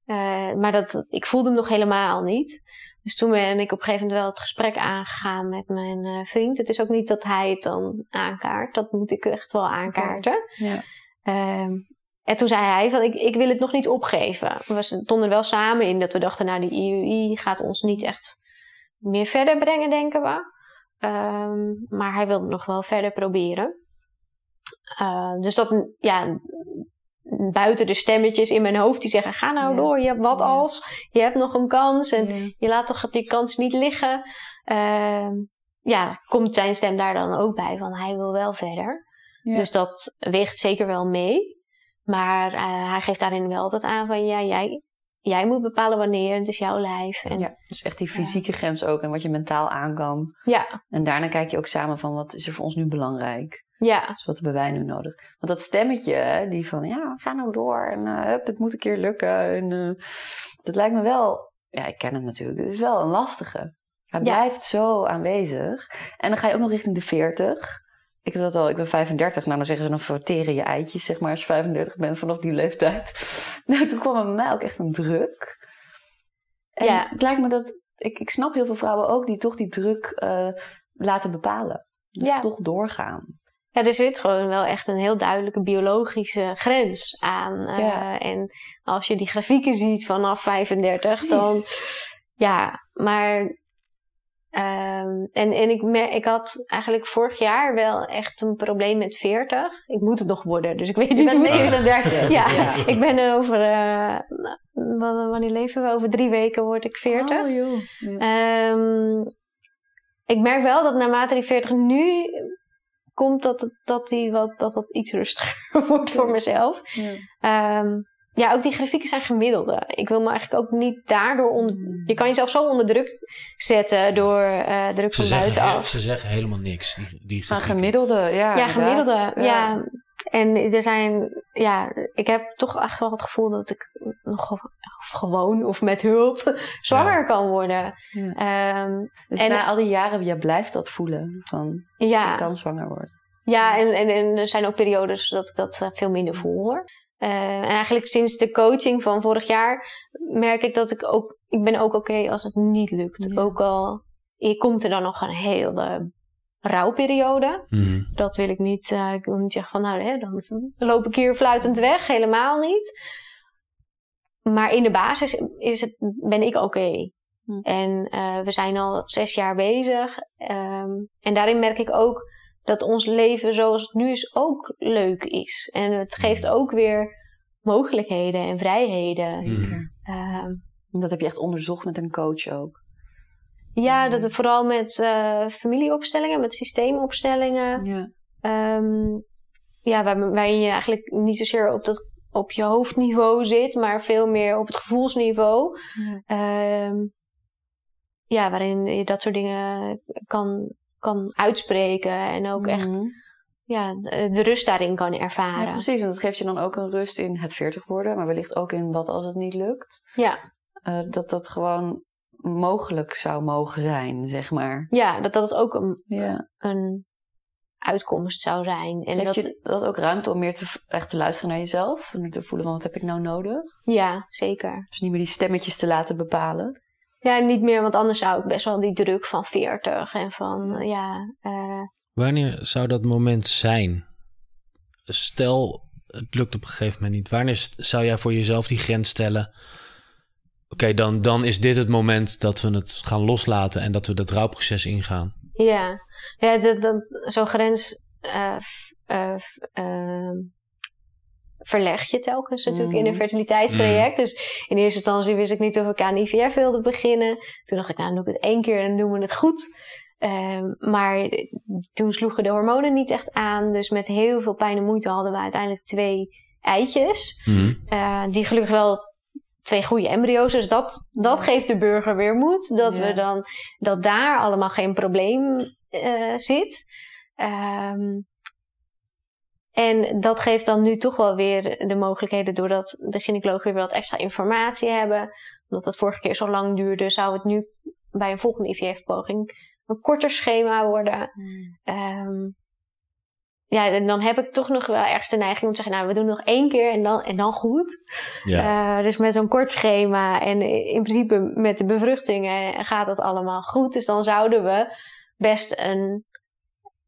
Uh, maar dat, ik voelde hem nog helemaal niet. Dus toen ben ik op een gegeven moment wel het gesprek aangegaan met mijn uh, vriend. Het is ook niet dat hij het dan aankaart. Dat moet ik echt wel aankaarten. Ja. Uh, en toen zei hij van ik, ik wil het nog niet opgeven. We stonden wel samen in dat we dachten nou die IUI gaat ons niet echt meer verder brengen denken we. Um, maar hij wilde nog wel verder proberen. Uh, dus dat, ja, buiten de stemmetjes in mijn hoofd die zeggen: ga nou ja. door, je hebt wat ja. als, je hebt nog een kans en ja. je laat toch die kans niet liggen. Uh, ja, komt zijn stem daar dan ook bij van hij wil wel verder. Dus dat weegt zeker wel mee. Maar uh, hij geeft daarin wel altijd aan van ja, jij, jij moet bepalen wanneer, het is jouw lijf. En, ja, dus echt die fysieke grens ook en wat je mentaal aan kan. Ja. En daarna kijk je ook samen van wat is er voor ons nu belangrijk. Ja. Dus wat hebben wij nu nodig? Want dat stemmetje, die van ja, ga nou door en uh, hup, het moet een keer lukken. En, uh, dat lijkt me wel, ja, ik ken het natuurlijk, het is wel een lastige. Hij ja. blijft zo aanwezig. En dan ga je ook nog richting de 40. Ik heb dat al, ik ben 35. Nou, dan zeggen ze dan verteren je eitjes, zeg maar, als je 35 bent vanaf die leeftijd. Nou, toen kwam er bij mij ook echt een druk. En ja. het lijkt me dat, ik, ik snap heel veel vrouwen ook die toch die druk uh, laten bepalen. Dus ja. toch doorgaan. Ja, er zit gewoon wel echt een heel duidelijke biologische grens aan. Uh, ja. En als je die grafieken ziet vanaf 35, Precies. dan. Ja, maar. Um, en en ik, ik had eigenlijk vorig jaar wel echt een probleem met 40. Ik moet het nog worden, dus ik weet niet hoe het is. 30. Ja, ja, ik ben over. Uh, wanneer leven we? Over drie weken word ik 40. Oh, joh. Ja. Um, ik merk wel dat naarmate die 40 nu komt dat het, dat, die wat, dat dat iets rustiger wordt voor mezelf. Ja. Um, ja, ook die grafieken zijn gemiddelde. Ik wil me eigenlijk ook niet daardoor onder... Je kan jezelf zo onder druk zetten door uh, druk ze van buitenaf. Ze zeggen helemaal niks, die, die Maar gemiddelde, ja. Ja, gemiddelde, ja. ja. En er zijn, ja, ik heb toch echt wel het gevoel dat ik nog gewoon of met hulp zwanger ja. kan worden. Ja. Um, dus en na al die jaren, je blijft dat voelen van ja. ik kan zwanger worden. Ja, en, en, en er zijn ook periodes dat ik dat veel minder voel hoor. Uh, en eigenlijk sinds de coaching van vorig jaar merk ik dat ik ook, ik ben ook oké okay als het niet lukt. Ja. Ook al je komt er dan nog een hele rouwperiode. Mm. Dat wil ik niet. Uh, ik wil niet zeggen van nou, hè, dan loop ik hier fluitend weg. Helemaal niet. Maar in de basis is het, ben ik oké. Okay. Mm. En uh, we zijn al zes jaar bezig. Um, en daarin merk ik ook dat ons leven zoals het nu is ook leuk is. En het geeft ook weer mogelijkheden en vrijheden. Zeker. Um, dat heb je echt onderzocht met een coach ook. Ja, dat vooral met uh, familieopstellingen, met systeemopstellingen. Ja, um, ja waar, waarin je eigenlijk niet zozeer op, dat, op je hoofdniveau zit, maar veel meer op het gevoelsniveau. Ja, um, ja waarin je dat soort dingen kan, kan uitspreken en ook mm-hmm. echt ja, de, rust daarin kan ervaren. Ja, precies, en dat geeft je dan ook een rust in het 40 worden, maar wellicht ook in wat als het niet lukt. Ja. Uh, dat dat gewoon mogelijk zou mogen zijn, zeg maar. Ja, dat dat ook een, ja. een uitkomst zou zijn. En Heeft dat, je dat ook ruimte om meer te, echt te luisteren naar jezelf? En te voelen van wat heb ik nou nodig? Ja, zeker. Dus niet meer die stemmetjes te laten bepalen? Ja, niet meer, want anders zou ik best wel die druk van 40 en van ja... Uh... Wanneer zou dat moment zijn? Stel, het lukt op een gegeven moment niet. Wanneer zou jij voor jezelf die grens stellen? Oké, okay, dan, dan is dit het moment dat we het gaan loslaten en dat we dat rouwproces ingaan. Ja, ja dat, dat, zo'n grens verleg je telkens natuurlijk in een mhm. fertiliteitstraject. Dus in eerste instantie wist ik niet of ik aan IVF wilde beginnen. Toen dacht ik, nou, dan doe ik het één keer en dan doen we het goed. Ehm, maar toen sloegen de hormonen niet echt aan. Dus met heel veel pijn en moeite hadden we uiteindelijk twee eitjes. Mm. die gelukkig wel twee goede embryo's. Dus dat, dat geeft de burger weer moed. Dat, we dan, dat daar allemaal geen probleem uh, zit. Um, en dat geeft dan nu toch wel weer de mogelijkheden, doordat de gynaecologen weer wat extra informatie hebben. Omdat dat vorige keer zo lang duurde, zou het nu bij een volgende IVF-poging een korter schema worden. Um, ja, en dan heb ik toch nog wel ergens de neiging om te zeggen, nou, we doen nog één keer en dan, en dan goed. Ja. Uh, dus met zo'n kort schema en in principe met de bevruchtingen gaat dat allemaal goed. Dus dan zouden we best een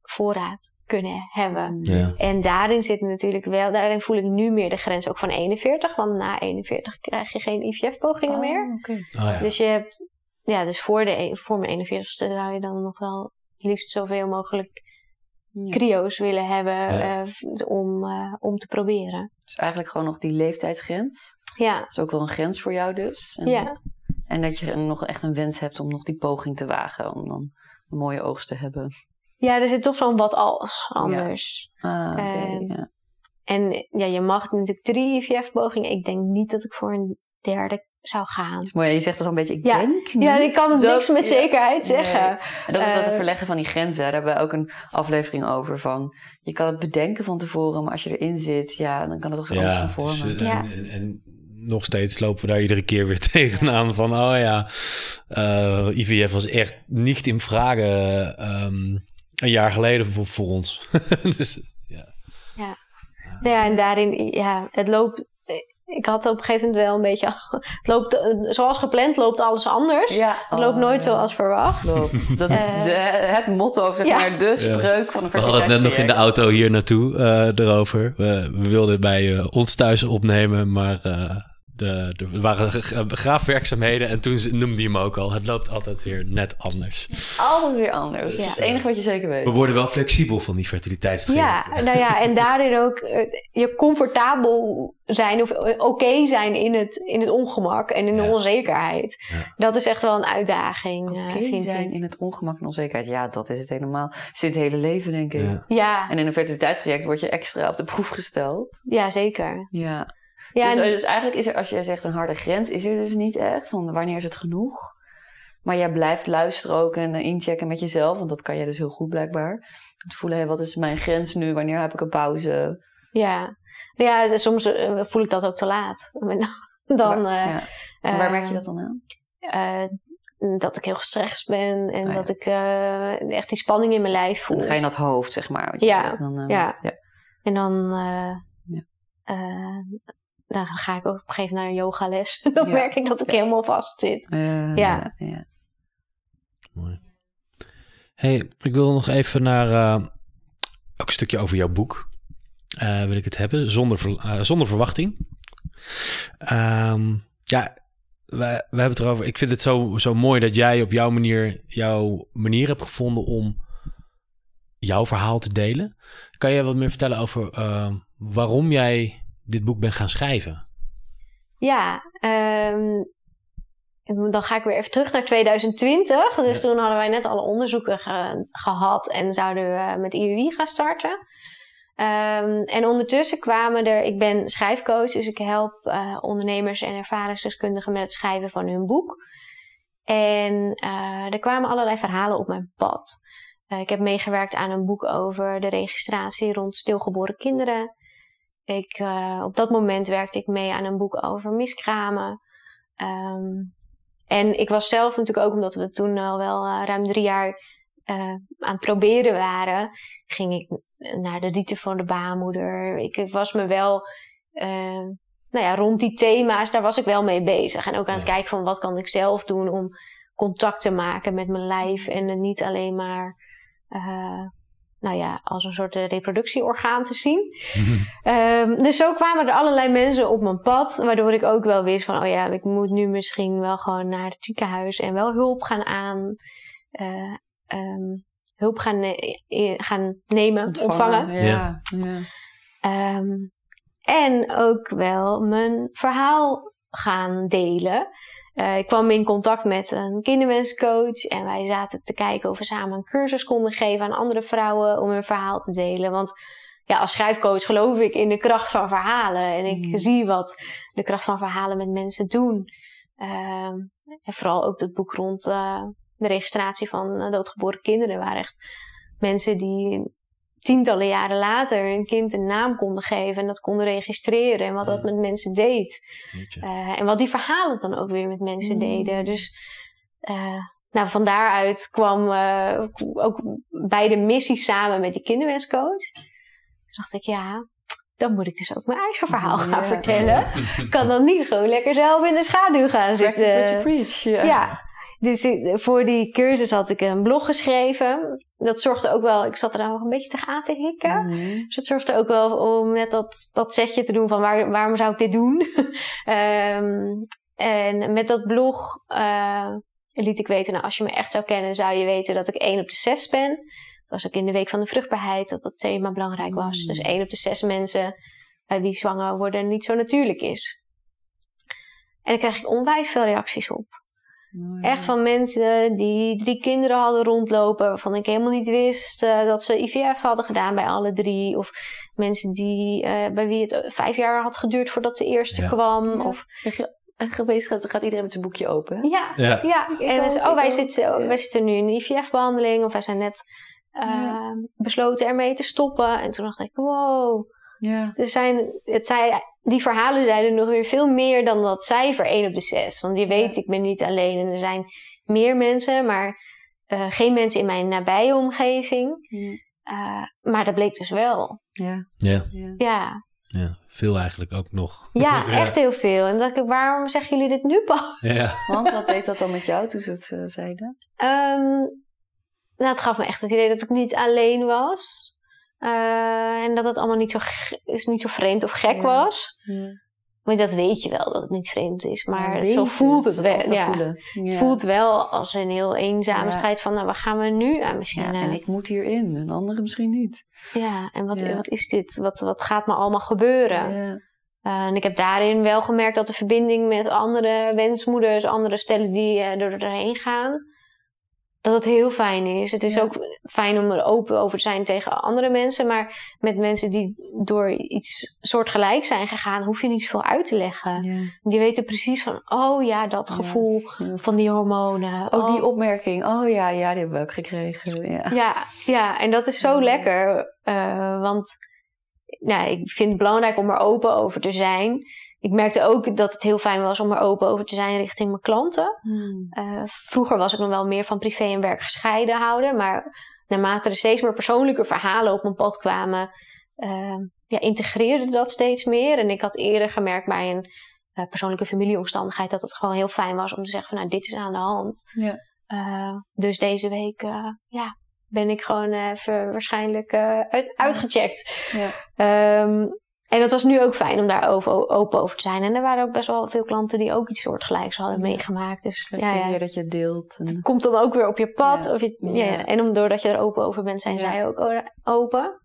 voorraad kunnen hebben. Ja. En daarin zit natuurlijk wel, daarin voel ik nu meer de grens ook van 41, want na 41 krijg je geen IVF-pogingen oh, meer. Okay. Oh, ja. Dus je hebt, ja, dus voor, de, voor mijn 41ste zou je dan nog wel het liefst zoveel mogelijk cryo's willen hebben uh, om, uh, om te proberen. Dus eigenlijk gewoon nog die leeftijdsgrens. Ja. Dat is ook wel een grens voor jou dus. En, ja. En dat je nog echt een wens hebt om nog die poging te wagen, om dan een mooie oogst te hebben. Ja, er zit toch zo'n wat als anders. Ja. Ah, ehm, ja. En ja, je mag natuurlijk drie IVF-pogingen. Ik denk niet dat ik voor een derde zou gaan. mooi, je zegt dat een beetje, ik denk niet. Ja, ik kan het niks met zekerheid zeggen. En dat is dat het eh, verleggen van die grenzen. Daar hebben we ook een aflevering over van... Je kan het bedenken van tevoren, maar als je erin zit... Ja, dan kan het toch weer anders gaan vormen. Dus, en, en, en, nog steeds lopen we daar iedere keer weer tegenaan van... Oh ja, uh, eh, IVF was echt niet in vragen... Um, een jaar geleden voor, voor ons. dus ja. ja. Nou ja, en daarin, ja, het loopt. Ik had op een gegeven moment wel een beetje. Het loopt, zoals gepland loopt alles anders. Ja, het loopt nooit oh, zoals verwacht. Loopt. Dat is uh, de, het motto, zeg maar, de spreuk van een We hadden het net nog in de auto hier naartoe uh, erover. We, we wilden bij uh, ons thuis opnemen, maar de, er waren graafwerkzaamheden en toen noemde hij hem ook al. Het loopt altijd weer net anders. Altijd weer anders. Dat is het enige wat je zeker weet. We worden wel flexibel van die fertiliteitstrajecten. Ja, nou ja, en daarin ook uh, je comfortabel zijn of eh, oké zijn in het, in het ongemak en in de onzekerheid. Dat is echt wel een uitdaging. Eh, oké okay zijn in het ongemak en onzekerheid. Ja, dat is het helemaal. Zit het hele leven, denk ik. Ja. ja. En in een fertiliteitstraject word je extra op de proef gesteld. Ja, zeker. Ja. Ja, dus, dus, eigenlijk is er, als je zegt een harde grens, is er dus niet echt van wanneer is het genoeg. Maar jij blijft luisteren ook en inchecken met jezelf, want dat kan jij dus heel goed blijkbaar. Te voelen, hey, wat is mijn grens nu? Wanneer heb ik een pauze? Ja, ja soms eh, voel ik dat ook te laat. dan, waar, uh, ja. waar merk je dat dan aan? Uh, dat ik heel gestrest ben en oh dat ik echt die spanning in mijn lijf voel. En dan ga je naar het hoofd, zeg maar. Wat je ja, zegt. Dan, ja. ja. En dan dan ga ik ook op een gegeven moment naar een yogales. dan merk ik dat ik helemaal vast zit. ja. ja. Mooi. hey, ik wil nog even naar uh, ook een stukje over jouw boek. Uh, wil ik het hebben, zonder, uh, zonder verwachting. Um, ja, we, we hebben het erover. Ik vind het zo, zo mooi dat jij op jouw manier jouw manier hebt gevonden om jouw verhaal te delen. Kan jij wat meer vertellen over waarom jij dit boek bent gaan schrijven? Ja, um, dan ga ik weer even terug naar 2020. Dus toen hadden wij net alle onderzoeken gehad en zouden we met IUI gaan starten. Um, en ondertussen kwamen er, ik ben schrijfcoach, dus ik help uh, ondernemers en ervaringsdeskundigen met het schrijven van hun boek. En uh, er kwamen allerlei verhalen op mijn pad. Uh, ik heb meegewerkt aan een boek over de registratie rond stilgeboren kinderen. Ik, uh, op dat moment werkte ik mee aan een boek over miskramen. Um, en ik was zelf natuurlijk ook, omdat we toen al wel uh, ruim drie jaar uh, aan het proberen waren, ging ik naar de rieten van de baarmoeder. Ik was me wel, nou ja, rond die thema's, daar was ik wel mee bezig. En ook aan het kijken van wat kan ik zelf doen om contact te maken met mijn lijf en het niet alleen maar nou ja, als een soort eh, reproductieorgaan te zien. um, dus zo kwamen er allerlei mensen op mijn pad, waardoor ik ook wel wist van, oh ja, ik moet nu misschien wel gewoon naar het ziekenhuis en wel hulp gaan aan. Uh, um, hulp gaan, gaan nemen, ontvangen. Ja. ja. Ehm, en ook wel mijn verhaal gaan delen. Uh, ik kwam in contact met een kinderwenscoach en wij zaten te kijken of we samen een cursus konden geven aan andere vrouwen om hun verhaal te delen. Want ja, als schrijfcoach geloof ik in de kracht van verhalen en ik mm. zie wat de kracht van verhalen met mensen doen. Uh, en vooral ook het boek rond uh, de registratie van uh, doodgeboren kinderen, waar echt mensen die tientallen jaren later een kind een naam konden geven en dat konden registreren en wat dat met mensen deed. Uh, en wat die verhalen dan ook weer met mensen mm. deden. Dus uh, nou, van daaruit kwam uh, ook bij de missie samen met die kinderwenscoach. Toen dacht ik, ja, dan moet ik dus ook mijn eigen verhaal gaan vertellen. Ik kan dan niet gewoon lekker zelf in de schaduw gaan zitten. Practice what you preach. Yeah. Ja, dus voor die cursus had ik een blog geschreven. Dat zorgde ook wel, ik zat er dan nog een beetje tegenaan te hikken. Mhm. Dus dat zorgde ook wel om net dat, dat setje te doen van waar, waarom zou ik dit doen? um, en met dat blog uh, liet ik weten, nou, als je me echt zou kennen, zou je weten dat ik 1 op de 6 ben. Dat was ook in de week van de vruchtbaarheid dat dat thema belangrijk was. Dus 1 op de 6 mensen bij wie zwanger worden niet zo natuurlijk is. En daar krijg ik onwijs veel reacties op. Echt van mensen die drie kinderen hadden rondlopen, waarvan ik helemaal niet wist uh, dat ze IVF hadden gedaan bij alle drie. Of mensen die, uh, bij wie het vijf jaar had geduurd voordat de eerste kwam. Of, en geweest gaat, gaat iedereen met zijn boekje open. Ja, ja. ja. En we, oh, wij, zitten, wij zitten nu in een IVF-behandeling, of wij zijn net uh, besloten ermee te stoppen. En toen dacht ik, wow. Ja. Er zijn, het zijn, die verhalen zeiden nog weer veel meer dan dat cijfer 1 op de 6. Want je weet, ik ben niet alleen en er zijn meer mensen, maar uh, geen mensen in mijn nabije omgeving. Uh, maar dat bleek dus wel. Ja. Ja. ja. ja. veel eigenlijk ook nog. Ja, echt heel veel. En dacht ik, waarom zeggen jullie dit nu pas? Ja. Want wat deed dat dan met jou toen ze het uh, zeiden? Um, nou, het gaf me echt het idee dat ik niet alleen was. Uh, en dat het allemaal niet zo, is niet zo vreemd of gek was. Ja. Maar dat weet je wel, dat het niet vreemd is. Maar zo voelt het, wel. Ja. Het voelt wel als een heel eenzame strijd van, nou, waar gaan we nu aan beginnen? en ik moet hierin, en anderen misschien niet. Ja, en wat, wat is dit? Wat, wat gaat me allemaal gebeuren? Uh, en ik heb daarin wel gemerkt dat de verbinding met andere wensmoeders, andere stellen die uh, er doorheen gaan, dat het heel fijn is. Het is ook fijn om er open over te zijn tegen andere mensen. Maar met mensen die door iets soortgelijk zijn gegaan, hoef je niet zoveel uit te leggen. Die weten precies van, oh ja, dat gevoel van die hormonen. Ook oh. die opmerking, oh ja, ja, die hebben we ook gekregen. Ja, ja, ja en dat is zo lekker. Uh, want nou, ik vind het belangrijk om er open over te zijn ik merkte ook dat het heel fijn was om er open over te zijn richting mijn klanten. Hmm. Uh, vroeger was ik nog wel meer van privé en werk gescheiden houden. Maar naarmate er steeds meer persoonlijke verhalen op mijn pad kwamen, uh, ja, integreerde dat steeds meer. En ik had eerder gemerkt bij een uh, persoonlijke familieomstandigheid dat het gewoon heel fijn was om te zeggen van nou dit is aan de hand. Ja. dus deze week ja, ben ik gewoon even waarschijnlijk uit, uitgecheckt. Ja. Um, en dat was nu ook fijn om daar open, over te zijn. En er waren ook best wel veel klanten die ook iets soortgelijks hadden meegemaakt. Dus dat ja, je, ja. dat je deelt. En... Het komt dan ook weer op je pad. Of je, ja. En doordat je er open over bent, zijn zij ook open.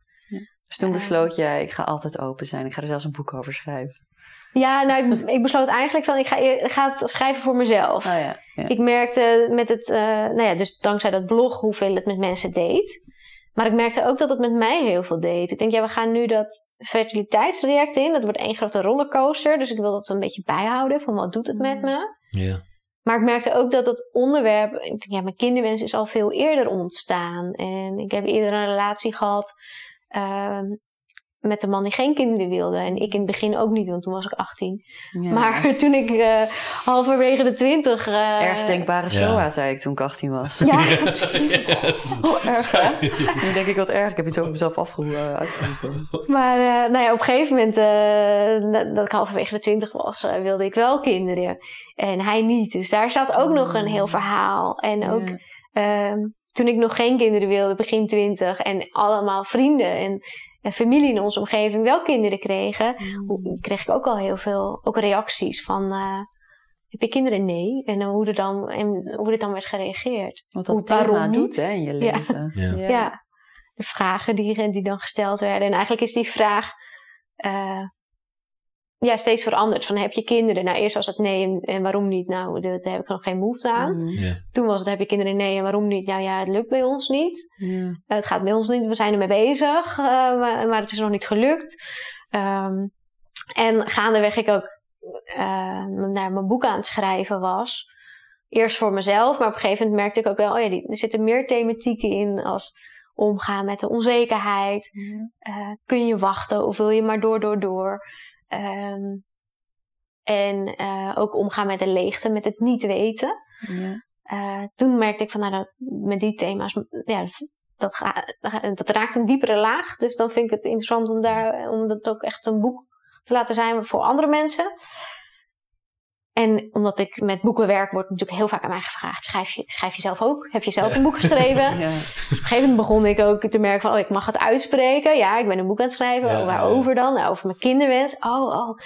Dus toen besloot je, ik ga altijd open zijn. Ik ga er zelfs een boek over schrijven. Ja, nou, ik, ik besloot eigenlijk van, ik ga, ik ga het schrijven voor mezelf. Oh ja, Ik merkte met het, uh, nou ja, dus dankzij dat blog hoeveel het met mensen deed. Maar ik merkte ook dat het met mij heel veel deed. Ik denk, ja, we gaan nu dat fertiliteitstraject in. Dat wordt één grote rollercoaster. Dus ik wil dat een beetje bijhouden. Van wat doet het met me? Ja. Maar ik merkte ook dat het onderwerp... Ik denk, ja, mijn kinderwens is al veel eerder ontstaan. En ik heb eerder een relatie gehad... Uh, met een man die geen kinderen wilde. En ik in het begin ook niet, want toen was ik 18. Maar toen ik uh, halverwege de 20. Uh, Ergst denkbare SOA, zei ik toen ik 18 was. Ja, oh, erg, hè? Nu denk ik wat erg. Ik heb iets over mezelf afgeroepen. maar uh, nou ja, op een gegeven moment, dat ik halverwege de 20 was, wilde ik wel kinderen. En hij niet. Dus daar staat ook nog een heel verhaal. En ook. Ehm, toen ik nog geen kinderen wilde, begin 20, en allemaal vrienden en en familie in onze omgeving wel kinderen kregen, mm. kreeg ik ook al heel veel ook reacties van, uh, heb je kinderen? Nee. En hoe, er dan, en hoe er dan werd gereageerd. Wat dat waarom doet hè, in je leven. Ja. ja. De vragen die, die dan gesteld werden. En eigenlijk is die vraag uh, ja, steeds veranderd. Van heb je kinderen? Nou, eerst was het nee en, waarom niet? Nou, daar heb ik nog geen behoefte aan. Mm. Toen was het heb je kinderen? Nee en waarom niet? Nou ja, het lukt bij ons niet. het gaat bij ons niet. We zijn ermee bezig, uh, maar, maar, het is nog niet gelukt. Um, en gaandeweg ik ook uh, naar mijn boek aan het schrijven was. Eerst voor mezelf, maar op een gegeven moment merkte ik ook wel, oh ja, die, er zitten meer thematieken in als omgaan met de onzekerheid. Uh, kun je wachten of wil je maar door, door, door? Um, en uh, ook omgaan met de leegte, met het niet weten. Ja. Uh, toen merkte ik van, nou, dat, met die thema's, ja, dat, dat raakt een diepere laag. Dus dan vind ik het interessant om, daar, om dat ook echt een boek te laten zijn voor andere mensen. En omdat ik met boeken werk, wordt natuurlijk heel vaak aan mij gevraagd: schrijf je, schrijf je zelf ook? Heb je zelf een boek geschreven? ja. Op een gegeven moment begon ik ook te merken van: oh, ik mag het uitspreken. Ja, ik ben een boek aan het schrijven. Ja, waarover dan? Nou, over mijn kinderwens. Oh, oh.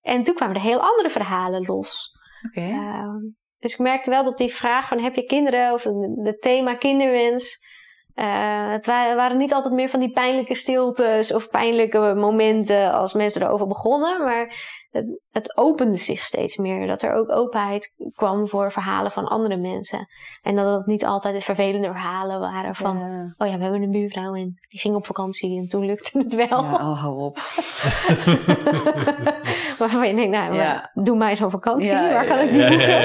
En toen kwamen er heel andere verhalen los. Oké. Ehm, dus ik merkte wel dat die vraag van: heb je kinderen? Of het thema kinderwens. Uh, het waren niet altijd meer van die pijnlijke stiltes of pijnlijke momenten als mensen erover begonnen, maar het, het, opende zich steeds meer. Dat er ook openheid kwam voor verhalen van andere mensen. En dat het niet altijd de vervelende verhalen waren van, oh ja, we hebben een buurvrouw en die ging op vakantie en toen lukte het wel. Ja, oh, hou op. Waarvan je denkt, nou, ja. doe mij zo'n vakantie, waar kan ik die boeken?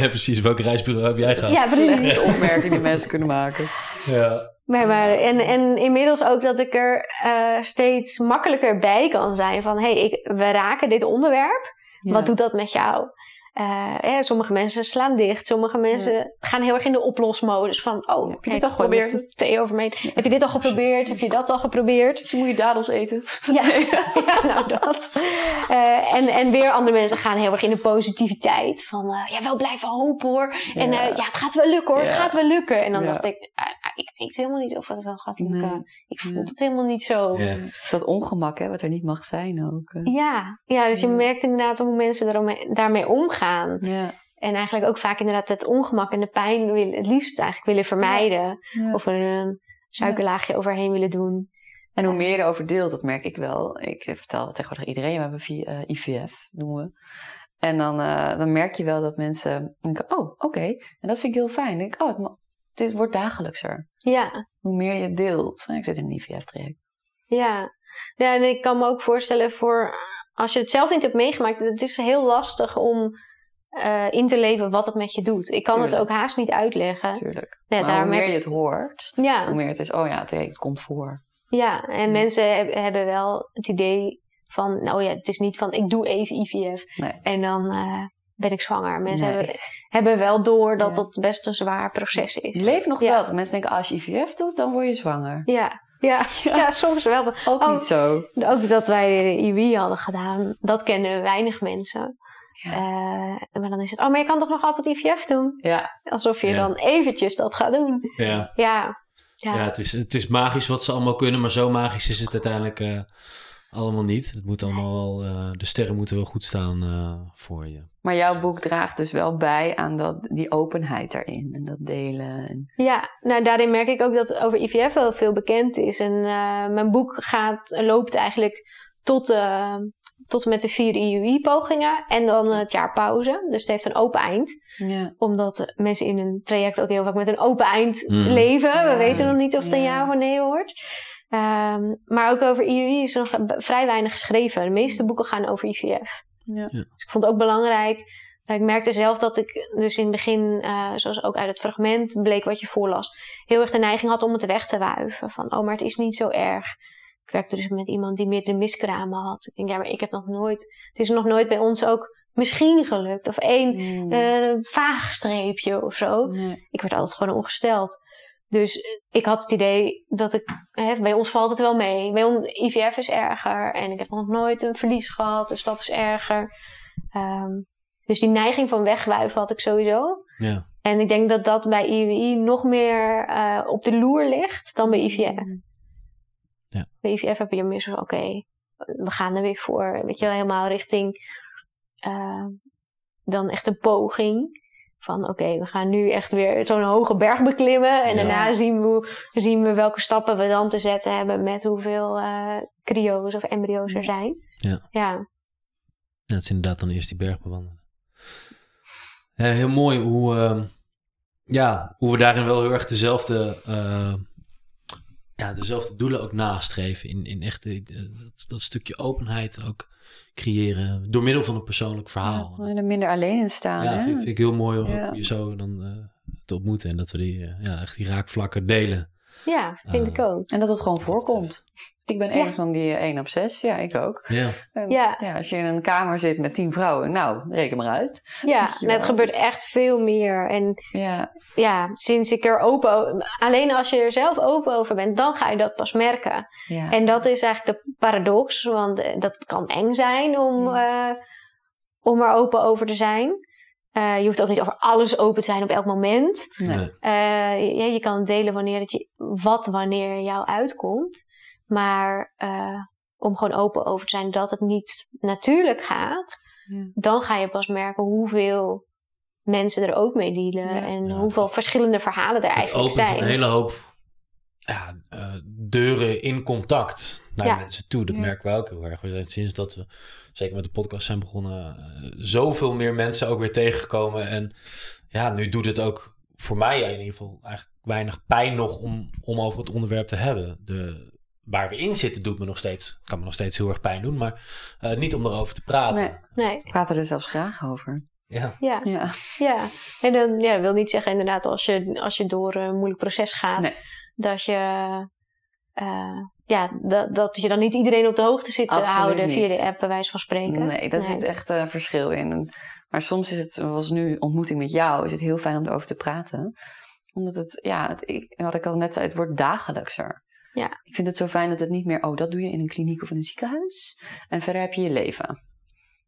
Ja, precies. Welk reisbureau heb jij gehad? Ja, precies. opmerkingen die mensen kunnen maken. Ja. Maar, maar, en, en inmiddels ook dat ik er uh, steeds makkelijker bij kan zijn van hé, hey, we raken dit onderwerp. Wat doet dat met jou? Uh, sommige mensen slaan dicht. Sommige mensen gaan heel erg in de oplosmodus. Van, oh, heb je dit al geprobeerd? Thee over me. Heb je dit al geprobeerd? Heb je dat al geprobeerd? Dus moet je dadels eten. Ja, ja nou dat. Uh, en, en weer andere mensen gaan heel erg in de positiviteit. Van, uh, ja, wel blijven hopen hoor. En ja, het gaat wel lukken hoor. Het gaat wel lukken. En dan dacht ik, ik weet helemaal niet of het wel gaat lukken. Ik voel het helemaal niet zo. Dat ongemak, hè, wat er niet mag zijn ook. Ja, ja dus je merkt inderdaad hoe mensen daarmee omgaan. Ja. En eigenlijk ook vaak inderdaad het ongemak en de pijn willen, het liefst eigenlijk willen vermijden. Of er een suikerlaagje overheen willen doen. En hoe meer je erover deelt, dat merk ik wel. Ik vertel tegenwoordig iedereen, we hebben via uh, IVF, noemen we. En dan, uh, dan merk je wel dat mensen denken, oh, oké. En dat vind ik heel fijn. denk ik, oh, het, dit wordt dagelijkser. Ja. Hoe meer je deelt. Van, ik zit in een IVF-traject. Ja. ja, en ik kan me ook voorstellen voor... Als je het zelf niet hebt meegemaakt, het is heel lastig om uh, in te leven wat het met je doet. Ik kan het ook haast niet uitleggen. Tuurlijk. Ja, maar hoe meer je het hoort, ja. hoe meer het is, oh ja, het, komt voor. Ja, en mensen hebben wel het idee van, nou ja, het is niet van ik doe even IVF nee. en dan uh, ben ik zwanger. Mensen hebben, hebben, wel door dat dat best een zwaar proces is. Leef nog wel. Mensen denken, als je IVF doet, dan word je zwanger. Ja, ja, ja. soms wel. Ook niet oh, zo. Ook dat wij de IWI hadden gedaan, dat kennen weinig mensen. Uh, maar dan is het, oh, maar je kan toch nog altijd IVF doen? Ja. Alsof je dan eventjes dat gaat doen. Ja. Ja, ja. het, is, het is magisch wat ze allemaal kunnen, maar zo magisch is het uiteindelijk uh, allemaal niet. Het moet allemaal wel, uh, de sterren moeten wel goed staan voor je. Maar jouw boek draagt dus wel bij aan dat, die openheid erin en dat delen. En... Ja, nou daarin merk ik ook dat over IVF wel veel bekend is. En mijn boek gaat, loopt eigenlijk tot, tot en met de vier IUI-pogingen en dan het jaar pauze. Dus het heeft een open eind. Ja. Omdat mensen in een traject ook heel vaak met een open eind mm. leven. We weten nog niet of het een ja of nee wordt. Um, maar ook over IUI is er nog vrij weinig geschreven. De meeste mm. boeken gaan over IVF. Ja. Dus ik vond het ook belangrijk. Ik merkte zelf dat ik dus in het begin, uh, zoals ook uit het fragment bleek wat je voorlas, heel erg de neiging had om het weg te wuiven. Van, oh, maar het is niet zo erg. Ik werkte dus met iemand die meerdere miskramen had. Ik denk, ja, maar ik heb nog nooit... Het is nog nooit bij ons ook misschien gelukt. Of één mm. uh, vaag streepje of zo. Ik werd altijd gewoon ongesteld. Dus ik had het idee dat ik... Hè, bij ons valt het wel mee. Bij ons, IVF is erger. En ik heb nog nooit een verlies gehad. Dus dat is erger. Um, dus die neiging van wegwuiven had ik sowieso. Ja. En ik denk dat dat bij IWI nog meer uh, op de loer ligt dan bij IVF. Mm. Ja. Bij IVF heb je meer zo oké, we gaan er weer voor. Weet je wel, helemaal richting uh, dan echt een poging. Van oké, we gaan nu echt weer zo'n hoge berg beklimmen. En daarna zien we, zien we welke stappen we dan te zetten hebben met hoeveel uh, cryo's of embryo's er zijn. Ja. ja. ja. het is inderdaad dan eerst die berg bewandelen. heel mooi hoe, uh, ja, hoe we daarin wel heel erg dezelfde, uh, ja, dezelfde doelen ook nastreven. In, in echt dat, dat stukje openheid ook creëren door middel van een persoonlijk verhaal. Ja, er minder alleen in staan. Ja, Vind, vind, ik heel mooi om je zo dan uh, te ontmoeten en dat we die, uh, ja, echt die raakvlakken delen. Ja, vind ik ook. En dat het gewoon voorkomt. Ik ben een van die 1 op 6. Ja, ik ook. Ja. ja. ja. Als je in een kamer zit met 10 vrouwen, nou, reken maar uit. Ja, het gebeurt echt veel meer. En ja. ja, sinds ik er open... Alleen als je er zelf open over bent, dan ga je dat pas merken. Ja. En dat is eigenlijk de paradox. Want eh, dat kan eng zijn om, uh, om er open over te zijn. Uh, je hoeft ook niet over alles open te zijn op elk moment. Nee. Uh, je, je, kan delen wanneer het je, wat wanneer jou uitkomt. Maar uh, om gewoon open over te zijn dat het niet natuurlijk gaat, ja. dan ga je pas merken hoeveel mensen er ook mee dealen en hoeveel verschillende verhalen er eigenlijk zijn. Het opent een hele hoop ja, uh, deuren in contact naar mensen toe. Dat merken we ook heel erg. We zijn sinds dat we, zeker met de podcast zijn begonnen, uh, zoveel meer mensen ook weer tegengekomen. En ja, nu doet het ook voor mij in ieder geval eigenlijk weinig pijn nog om, om over het onderwerp te hebben. De, waar we in zitten doet me nog steeds, kan me nog steeds heel erg pijn doen, maar uh, niet om erover te praten. Nee, nee. We praten er zelfs graag over. Ja. Ja. ja. ja. En dan ja, wil niet zeggen inderdaad als je, als je door een moeilijk proces gaat, nee. Dat je uh, ja, dat, dat je dan niet iedereen op de hoogte zit te Absoluut houden niet. via de app, bij wijze van spreken. Nee, daar zit echt een uh, verschil in. Maar soms is het, zoals nu ontmoeting met jou, is het heel fijn om erover te praten. Omdat het, ja, het, ik, wat ik al net zei, het wordt dagelijkser. Ja. Ik vind het zo fijn dat het niet meer, oh, dat doe je in een kliniek of in een ziekenhuis. En verder heb je je leven.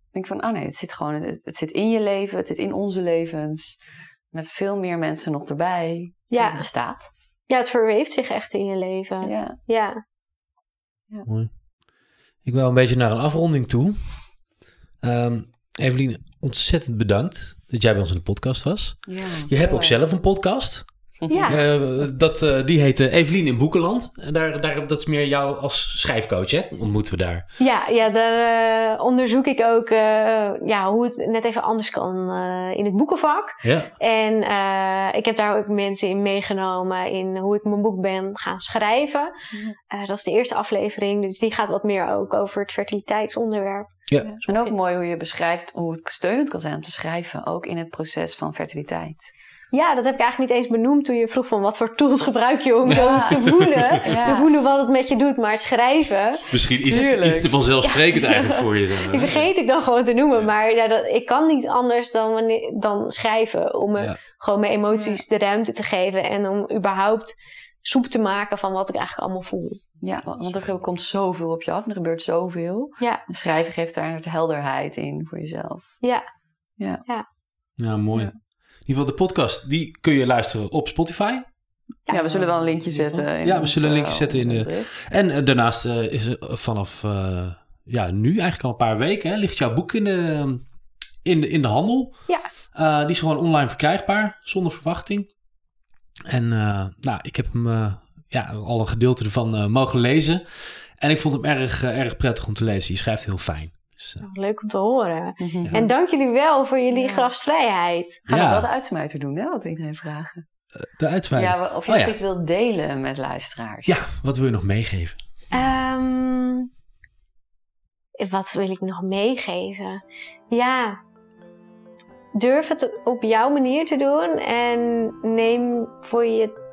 Ik denk van, oh nee, het zit gewoon, het, het zit in je leven, het zit in onze levens. Met veel meer mensen nog erbij. Ja. Bestaat. Ja, het verweeft zich echt in je leven. Ja. ja. ja. Mooi. Ik wil een beetje naar een afronding toe. Um, Evelien, ontzettend bedankt dat jij bij ons in de podcast was. Ja, je hebt ook zelf een podcast. Ja. Uh, dat, uh, die heet uh, Evelien in Boekenland. En daar, daar, dat is meer jou als schrijfcoach, hè? Ontmoeten we daar. Ja, ja daar onderzoek ik ook ja, hoe het net even anders kan in het boekenvak. Ja. En ik heb daar ook mensen in meegenomen in hoe ik mijn boek ben gaan schrijven. Ja. dat is de eerste aflevering, dus die gaat wat meer ook over het fertiliteitsonderwerp. Ja. ja. En ook mooi hoe je beschrijft hoe het steunend kan zijn om te schrijven, ook in het proces van fertiliteit. Ja, dat heb ik eigenlijk niet eens benoemd toen je vroeg van wat voor tools gebruik je om zo te voelen. ja. Te voelen wat het met je doet, maar het schrijven. Misschien iets, iets te vanzelfsprekend eigenlijk voor je. Zijn, Die vergeet ik dan gewoon te noemen. Maar ja, dat, ik kan niet anders dan, wanneer, dan schrijven. Om me, ja. gewoon mijn emoties de ruimte te geven. En om überhaupt soep te maken van wat ik eigenlijk allemaal voel. Ja, want er komt zoveel op je af en er gebeurt zoveel. Ja. En schrijven geeft daar de helderheid in voor jezelf. Ja. Ja, ja. ja mooi. Ieder geval de podcast, die kun je luisteren op Spotify. Ja, ja we zullen wel een linkje zetten. In ja, we zullen een linkje zetten in de... En uh, daarnaast uh, is er vanaf uh, ja, nu, eigenlijk al een paar weken, hè, ligt jouw boek in de, in de, in de handel. Ja. die is gewoon online verkrijgbaar, zonder verwachting. En nou, ik heb hem ja, al een gedeelte ervan mogen lezen. En ik vond hem erg, erg prettig om te lezen. Je schrijft heel fijn. Dus, oh, leuk om te horen. Ja. En dank jullie wel voor jullie ja. gastvrijheid. Gaan we wel de uitsmijter doen, hè? Wat we iedereen vragen. De uitsmijter? Ja, of je oh, iets wilt delen met luisteraars. Ja, wat wil je nog meegeven? Um, wat wil ik nog meegeven? Ja, durf het op jouw manier te doen. En neem voor je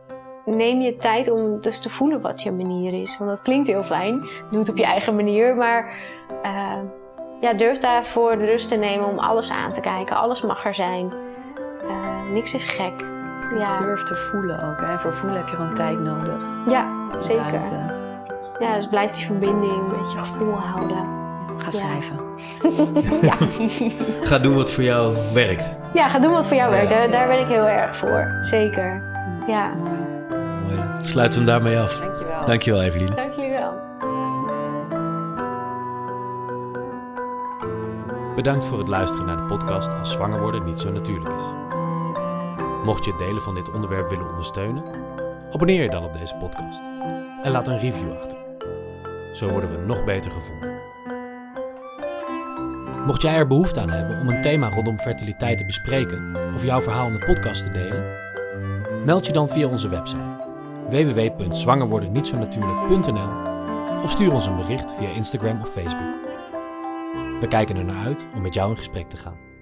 neem je tijd om dus te voelen wat je manier is. Want dat klinkt heel fijn. Doe het op je eigen manier. Maar uh, ja, durf daarvoor de rust te nemen om alles aan te kijken. Alles mag er zijn. Uh, niks is gek. Ja. Durf te voelen ook. Hè? Voor voelen heb je gewoon tijd nodig. Ja, zeker. Ruimte. Ja, dus blijf die verbinding met je gevoel houden. Ga schrijven. Ja. ga doen wat voor jou werkt. Ja, ga doen wat voor jou werkt. Daar, daar ben ik heel erg voor. Zeker. Ja. Mooi. Mooi. Sluiten we hem daarmee af. Dankjewel. Dankjewel, Evelien. Dank Bedankt voor het luisteren naar de podcast Als zwanger worden niet zo natuurlijk is. Mocht je het delen van dit onderwerp willen ondersteunen, abonneer je dan op deze podcast en laat een review achter. Zo worden we nog beter gevonden. Mocht jij er behoefte aan hebben om een thema rondom fertiliteit te bespreken of jouw verhaal in de podcast te delen, meld je dan via onze website www.zwangerwordennietzonatuurlijk.nl of stuur ons een bericht via Instagram of Facebook. We kijken er naar uit om met jou in gesprek te gaan.